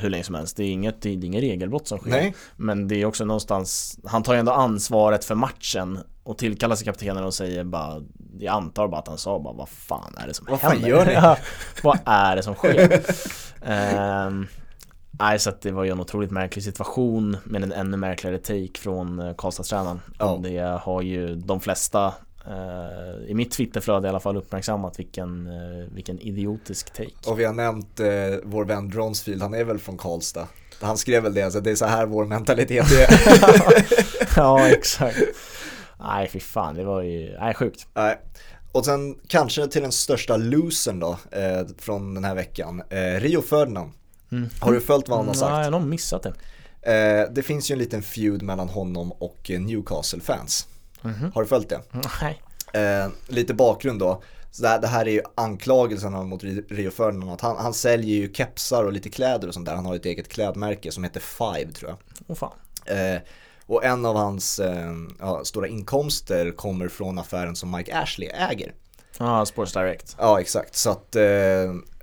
hur länge som helst. Det är inget, det är inget regelbrott som sker. Nej, Men det är också någonstans, han tar ju ändå ansvaret för matchen och tillkallar sig kaptenen och säger bara Jag antar bara att han sa bara vad fan är det som Vad fan händer? gör ni? Vad är det som sker? Ehm, Nej så det var ju en otroligt märklig situation med en ännu märkligare take från eh, Karlstadstränaren Ja. Det har ju de flesta eh, i mitt Twitterflöde i alla fall uppmärksammat vilken, eh, vilken idiotisk take och vi har nämnt eh, vår vän Dronsfield, han är väl från Karlstad. Han skrev väl det, alltså, det är så här vår mentalitet är. Ja exakt Nej fy fan det var ju, nej sjukt Nej. Och sen kanske till den största losern då, eh, från den här veckan, eh, Rio Ferdinand. Mm. Har du följt vad han har Nej, sagt? jag har missat det Eh, det finns ju en liten feud mellan honom och eh, Newcastle-fans. Mhm. Har du följt det? Nej Eh, lite bakgrund då. Så det, här, det här är ju anklagelserna mot Ri- Rio Ferdinand. Att han, han säljer ju kepsar och lite kläder och sånt där. Han har ett eget klädmärke som heter Five tror jag. Åh fan Eh, och en av hans ja, stora inkomster kommer från affären som Mike Ashley äger. Ja, Sports Direct Ja, exakt. Så att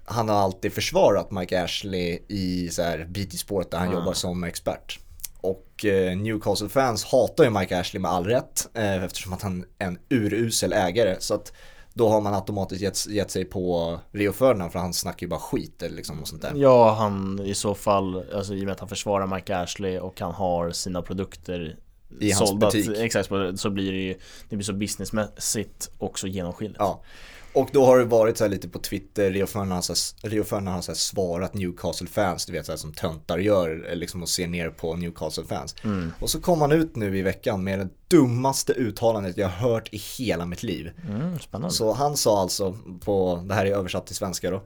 han har alltid försvarat Mike Ashley i så här BT Sport där han Ah. jobbar som expert. Och eh, Newcastle-fans hatar ju Mike Ashley med all rätt eh, eftersom att han är en urusel ägare. Så att då har man automatiskt gett, gett sig på Rio Ferdinand för han snackar ju bara skit eller liksom och sånt där. Ja, han i så fall, alltså i och med att han försvarar Mike Ashley och han har sina produkter I hans sålda, butik. Exakt, så blir det ju, det blir så businessmässigt också genomskinligt Ja. Och då har det varit så här lite på Twitter, Rio Ferdinand har, har så svarat Newcastle-fans, du vet så här, som töntar gör, eh, liksom och ser ner på Newcastle-fans. mm. Och så kom han ut nu i veckan med det dummaste uttalandet jag har hört i hela mitt liv. Mm, spännande Så han sa alltså, på, det här är översatt till svenska då,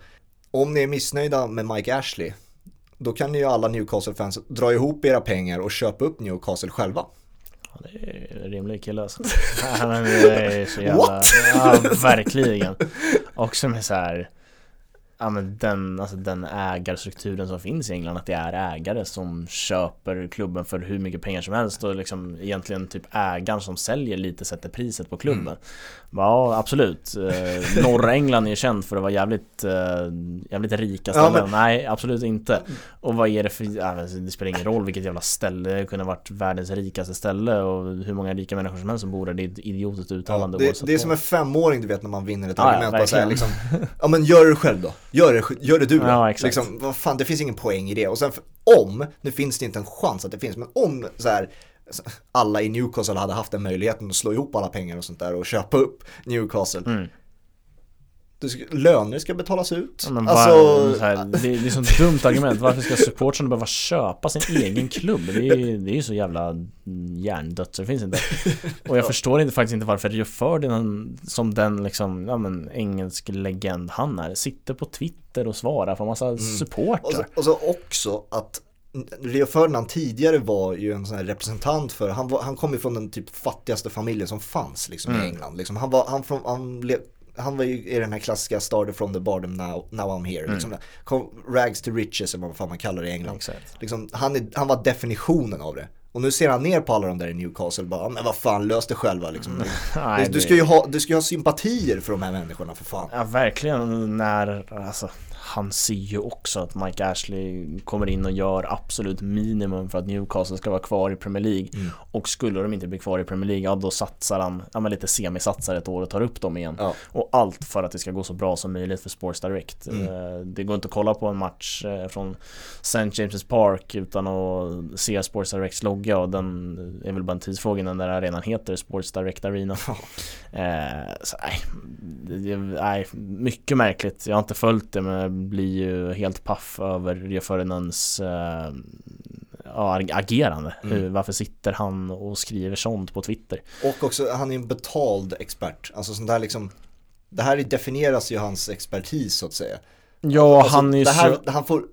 om ni är missnöjda med Mike Ashley, då kan ni ju alla Newcastle-fans dra ihop era pengar och köpa upp Newcastle själva. Det är en rimlig kille alltså det är så jävla, What? Ja, verkligen Också med så här Ja men den, alltså den ägarstrukturen som finns i England Att det är ägare som köper klubben för hur mycket pengar som helst Och liksom egentligen typ ägaren som säljer lite sätter priset på klubben. Mm. Ja absolut. Eh, Norra England är ju känt för att vara jävligt eh, Jävligt rika Ja, ställen. Nej absolut inte. Och vad är det för, ja, men det spelar ingen roll vilket jävla ställe Det kunde ha varit världens rikaste ställe Och hur många rika människor som helst som bor där. Det är ett idiotiskt Ja, uttalande det, oavsett det är som en femåring du vet när man vinner ett Ja, ja, argument. bara så här, liksom, ja men gör det själv då. Gör det, gör det du då. Ja, exakt. Liksom, vad fan, det finns ingen poäng i det. Och sen för, om, nu finns det inte en chans att det finns, men om så här, alla i Newcastle hade haft den möjligheten att slå ihop alla pengar och sånt där och köpa upp Newcastle. Mm. Löner ska betalas ut. Ja, men alltså, var, här, det, det är ett dumt argument. Varför ska supportrarna behöva köpa sin egen klubb? Det är, det är ju så jävla hjärndött så det finns inte. Och jag förstår inte, faktiskt inte varför Rio Ferdinand som den liksom, ja men engelsk legend han är, sitter på Twitter och svarar på massa och, så, supportrar. och så också att Rio Ferdinand tidigare var ju en sån här representant för, han, var, han kom ju från den typ fattigaste familjen som fanns liksom Mm. i England. Liksom. Han, var, han, från, han, le- han var ju i den här klassiska started from the bottom now, now I'm here. Liksom. Kom, rags to riches eller vad fan man kallar det i England. Liksom, han, är, han var definitionen av det. Och nu ser han ner på alla de där i Newcastle bara, "Ja, men vad fan, lös det själva liksom. Nej, du, ska ju ha, du ska ha sympatier för de här människorna för fan. Ja verkligen när, alltså han ser ju också att Mike Ashley kommer in och gör absolut minimum för att Newcastle ska vara kvar i Premier League Mm. och skulle de inte bli kvar i Premier League, ja då satsar han, ja men lite semisatsar ett år och tar upp dem igen. Ja. Och allt för att det ska gå så bra som möjligt för Sports Direct. Mm. Eh, Det går inte att kolla på en match eh, från St. James' Park utan att se Sports Directs logga och den är väl bara en tidsfråga innan den där arenan heter Sports Direct Arena. Eh, så, nej, det, nej, mycket märkligt. Jag har inte följt det men jag blir ju helt paff över Rio Ferdinands eh, agerande. Mm. Varför sitter han och skriver sånt på Twitter? Och också, han är en betald expert. Alltså sånt där liksom, det här definieras ju hans expertis så att säga. Ja, Alltså, han är ju det här, så... Han får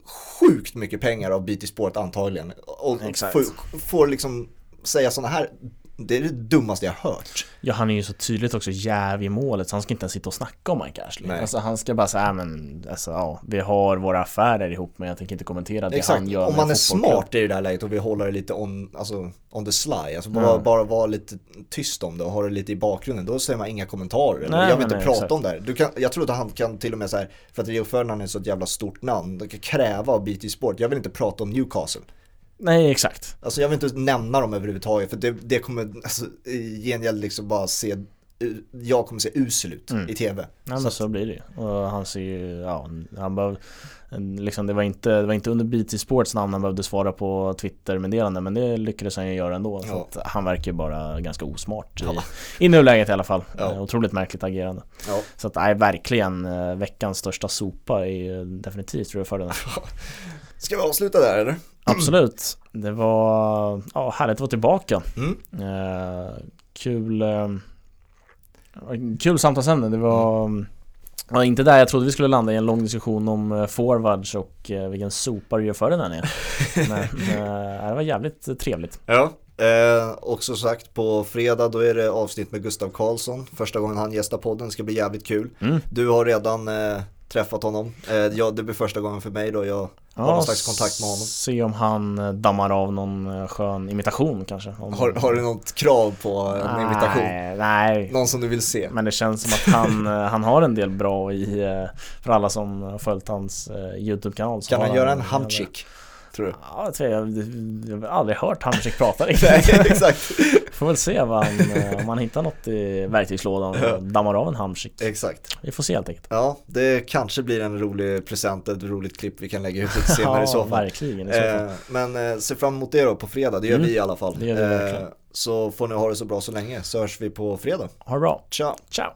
sjukt mycket pengar av BT Sport antagligen. Och Exakt. får, får liksom säga sådana här, det är det dummaste jag har hört. Ja, han är ju så tydligt också jäv i målet så han ska inte ens sitta och snacka om Mike Ashley. Nej. Alltså han ska bara säga, "Ja, men alltså ja, vi har våra affärer ihop men jag tänker inte kommentera det Exakt, han gör om man är fotbollsklubb." smart i det här läget och vill hålla det lite on, alltså, on the sly, alltså bara, Mm. bara vara lite tyst om det och ha det lite i bakgrunden, då säger man inga kommentarer. Nej, jag vill nej, inte nej, prata exakt. om det här. Du kan, jag tror att han kan till och med så här, för att Rio Ferdinand är så ett jävla stort namn, kräva av BT Sport, jag vill inte prata om Newcastle. Nej, exakt. Alltså jag vill inte nämna dem överhuvudtaget för det, det kommer alltså, i gengäld liksom bara se, jag kommer se usel ut Mm. i tv. Nej men Så så blir det. Och han ser ju, ja, han behöv, liksom, det, var inte, det var inte under BT Sports namn han behövde svara på Twitter-meddelanden men det lyckades han ju göra ändå. Så Ja. att han verkar ju bara ganska osmart i, Ja. i nuläget i alla fall. Ja. Eh, Otroligt märkligt agerande. Ja. Så att nej, verkligen eh, veckans största sopa är definitivt tror jag för den här. Ska vi avsluta där eller? Absolut. Det var ja, härligt att vara tillbaka. Mm. Eh, kul eh, Kul samtalsämne. Det var var inte där jag trodde vi skulle landa i en lång diskussion om eh, forwards och eh, vilken sopa du gör för den här är. Men eh, det var jävligt trevligt. Ja. Eh, och som sagt på fredag då är det avsnitt med Gustav Karlsson. Första gången han gästar podden, ska bli jävligt kul. Mm. Du har redan träffat honom. Eh, ja, det blir första gången för mig då. Jag har någon slags kontakt med honom. Se om han eh, dammar av någon eh, skön imitation kanske. Har, har du något krav på en invitation? Nej, nej. Någon som du vill se? Men det känns som att han, han har en del bra i, för alla som har följt hans YouTube-kanal. Kan han göra en jävla- hamchick? Tror du? Ja, jag tror jag, jag har aldrig hört Hamsik prata Nej, riktigt. exakt. Får väl se vad han, eh, om han hittar något i verktygslådan Ja. och dammar av en Hamsik. Exakt. Vi får se helt enkelt. Ja, det kanske blir en rolig present, ett roligt klipp vi kan lägga ut lite senare i så fall. verkligen i så fall. Eh, men eh, se fram emot det då på fredag, det gör Mm. vi i alla fall. Det gör vi verkligen. så får ni ha det så bra så länge, så hörs vi på fredag. Ha det bra. Ciao! Ciao!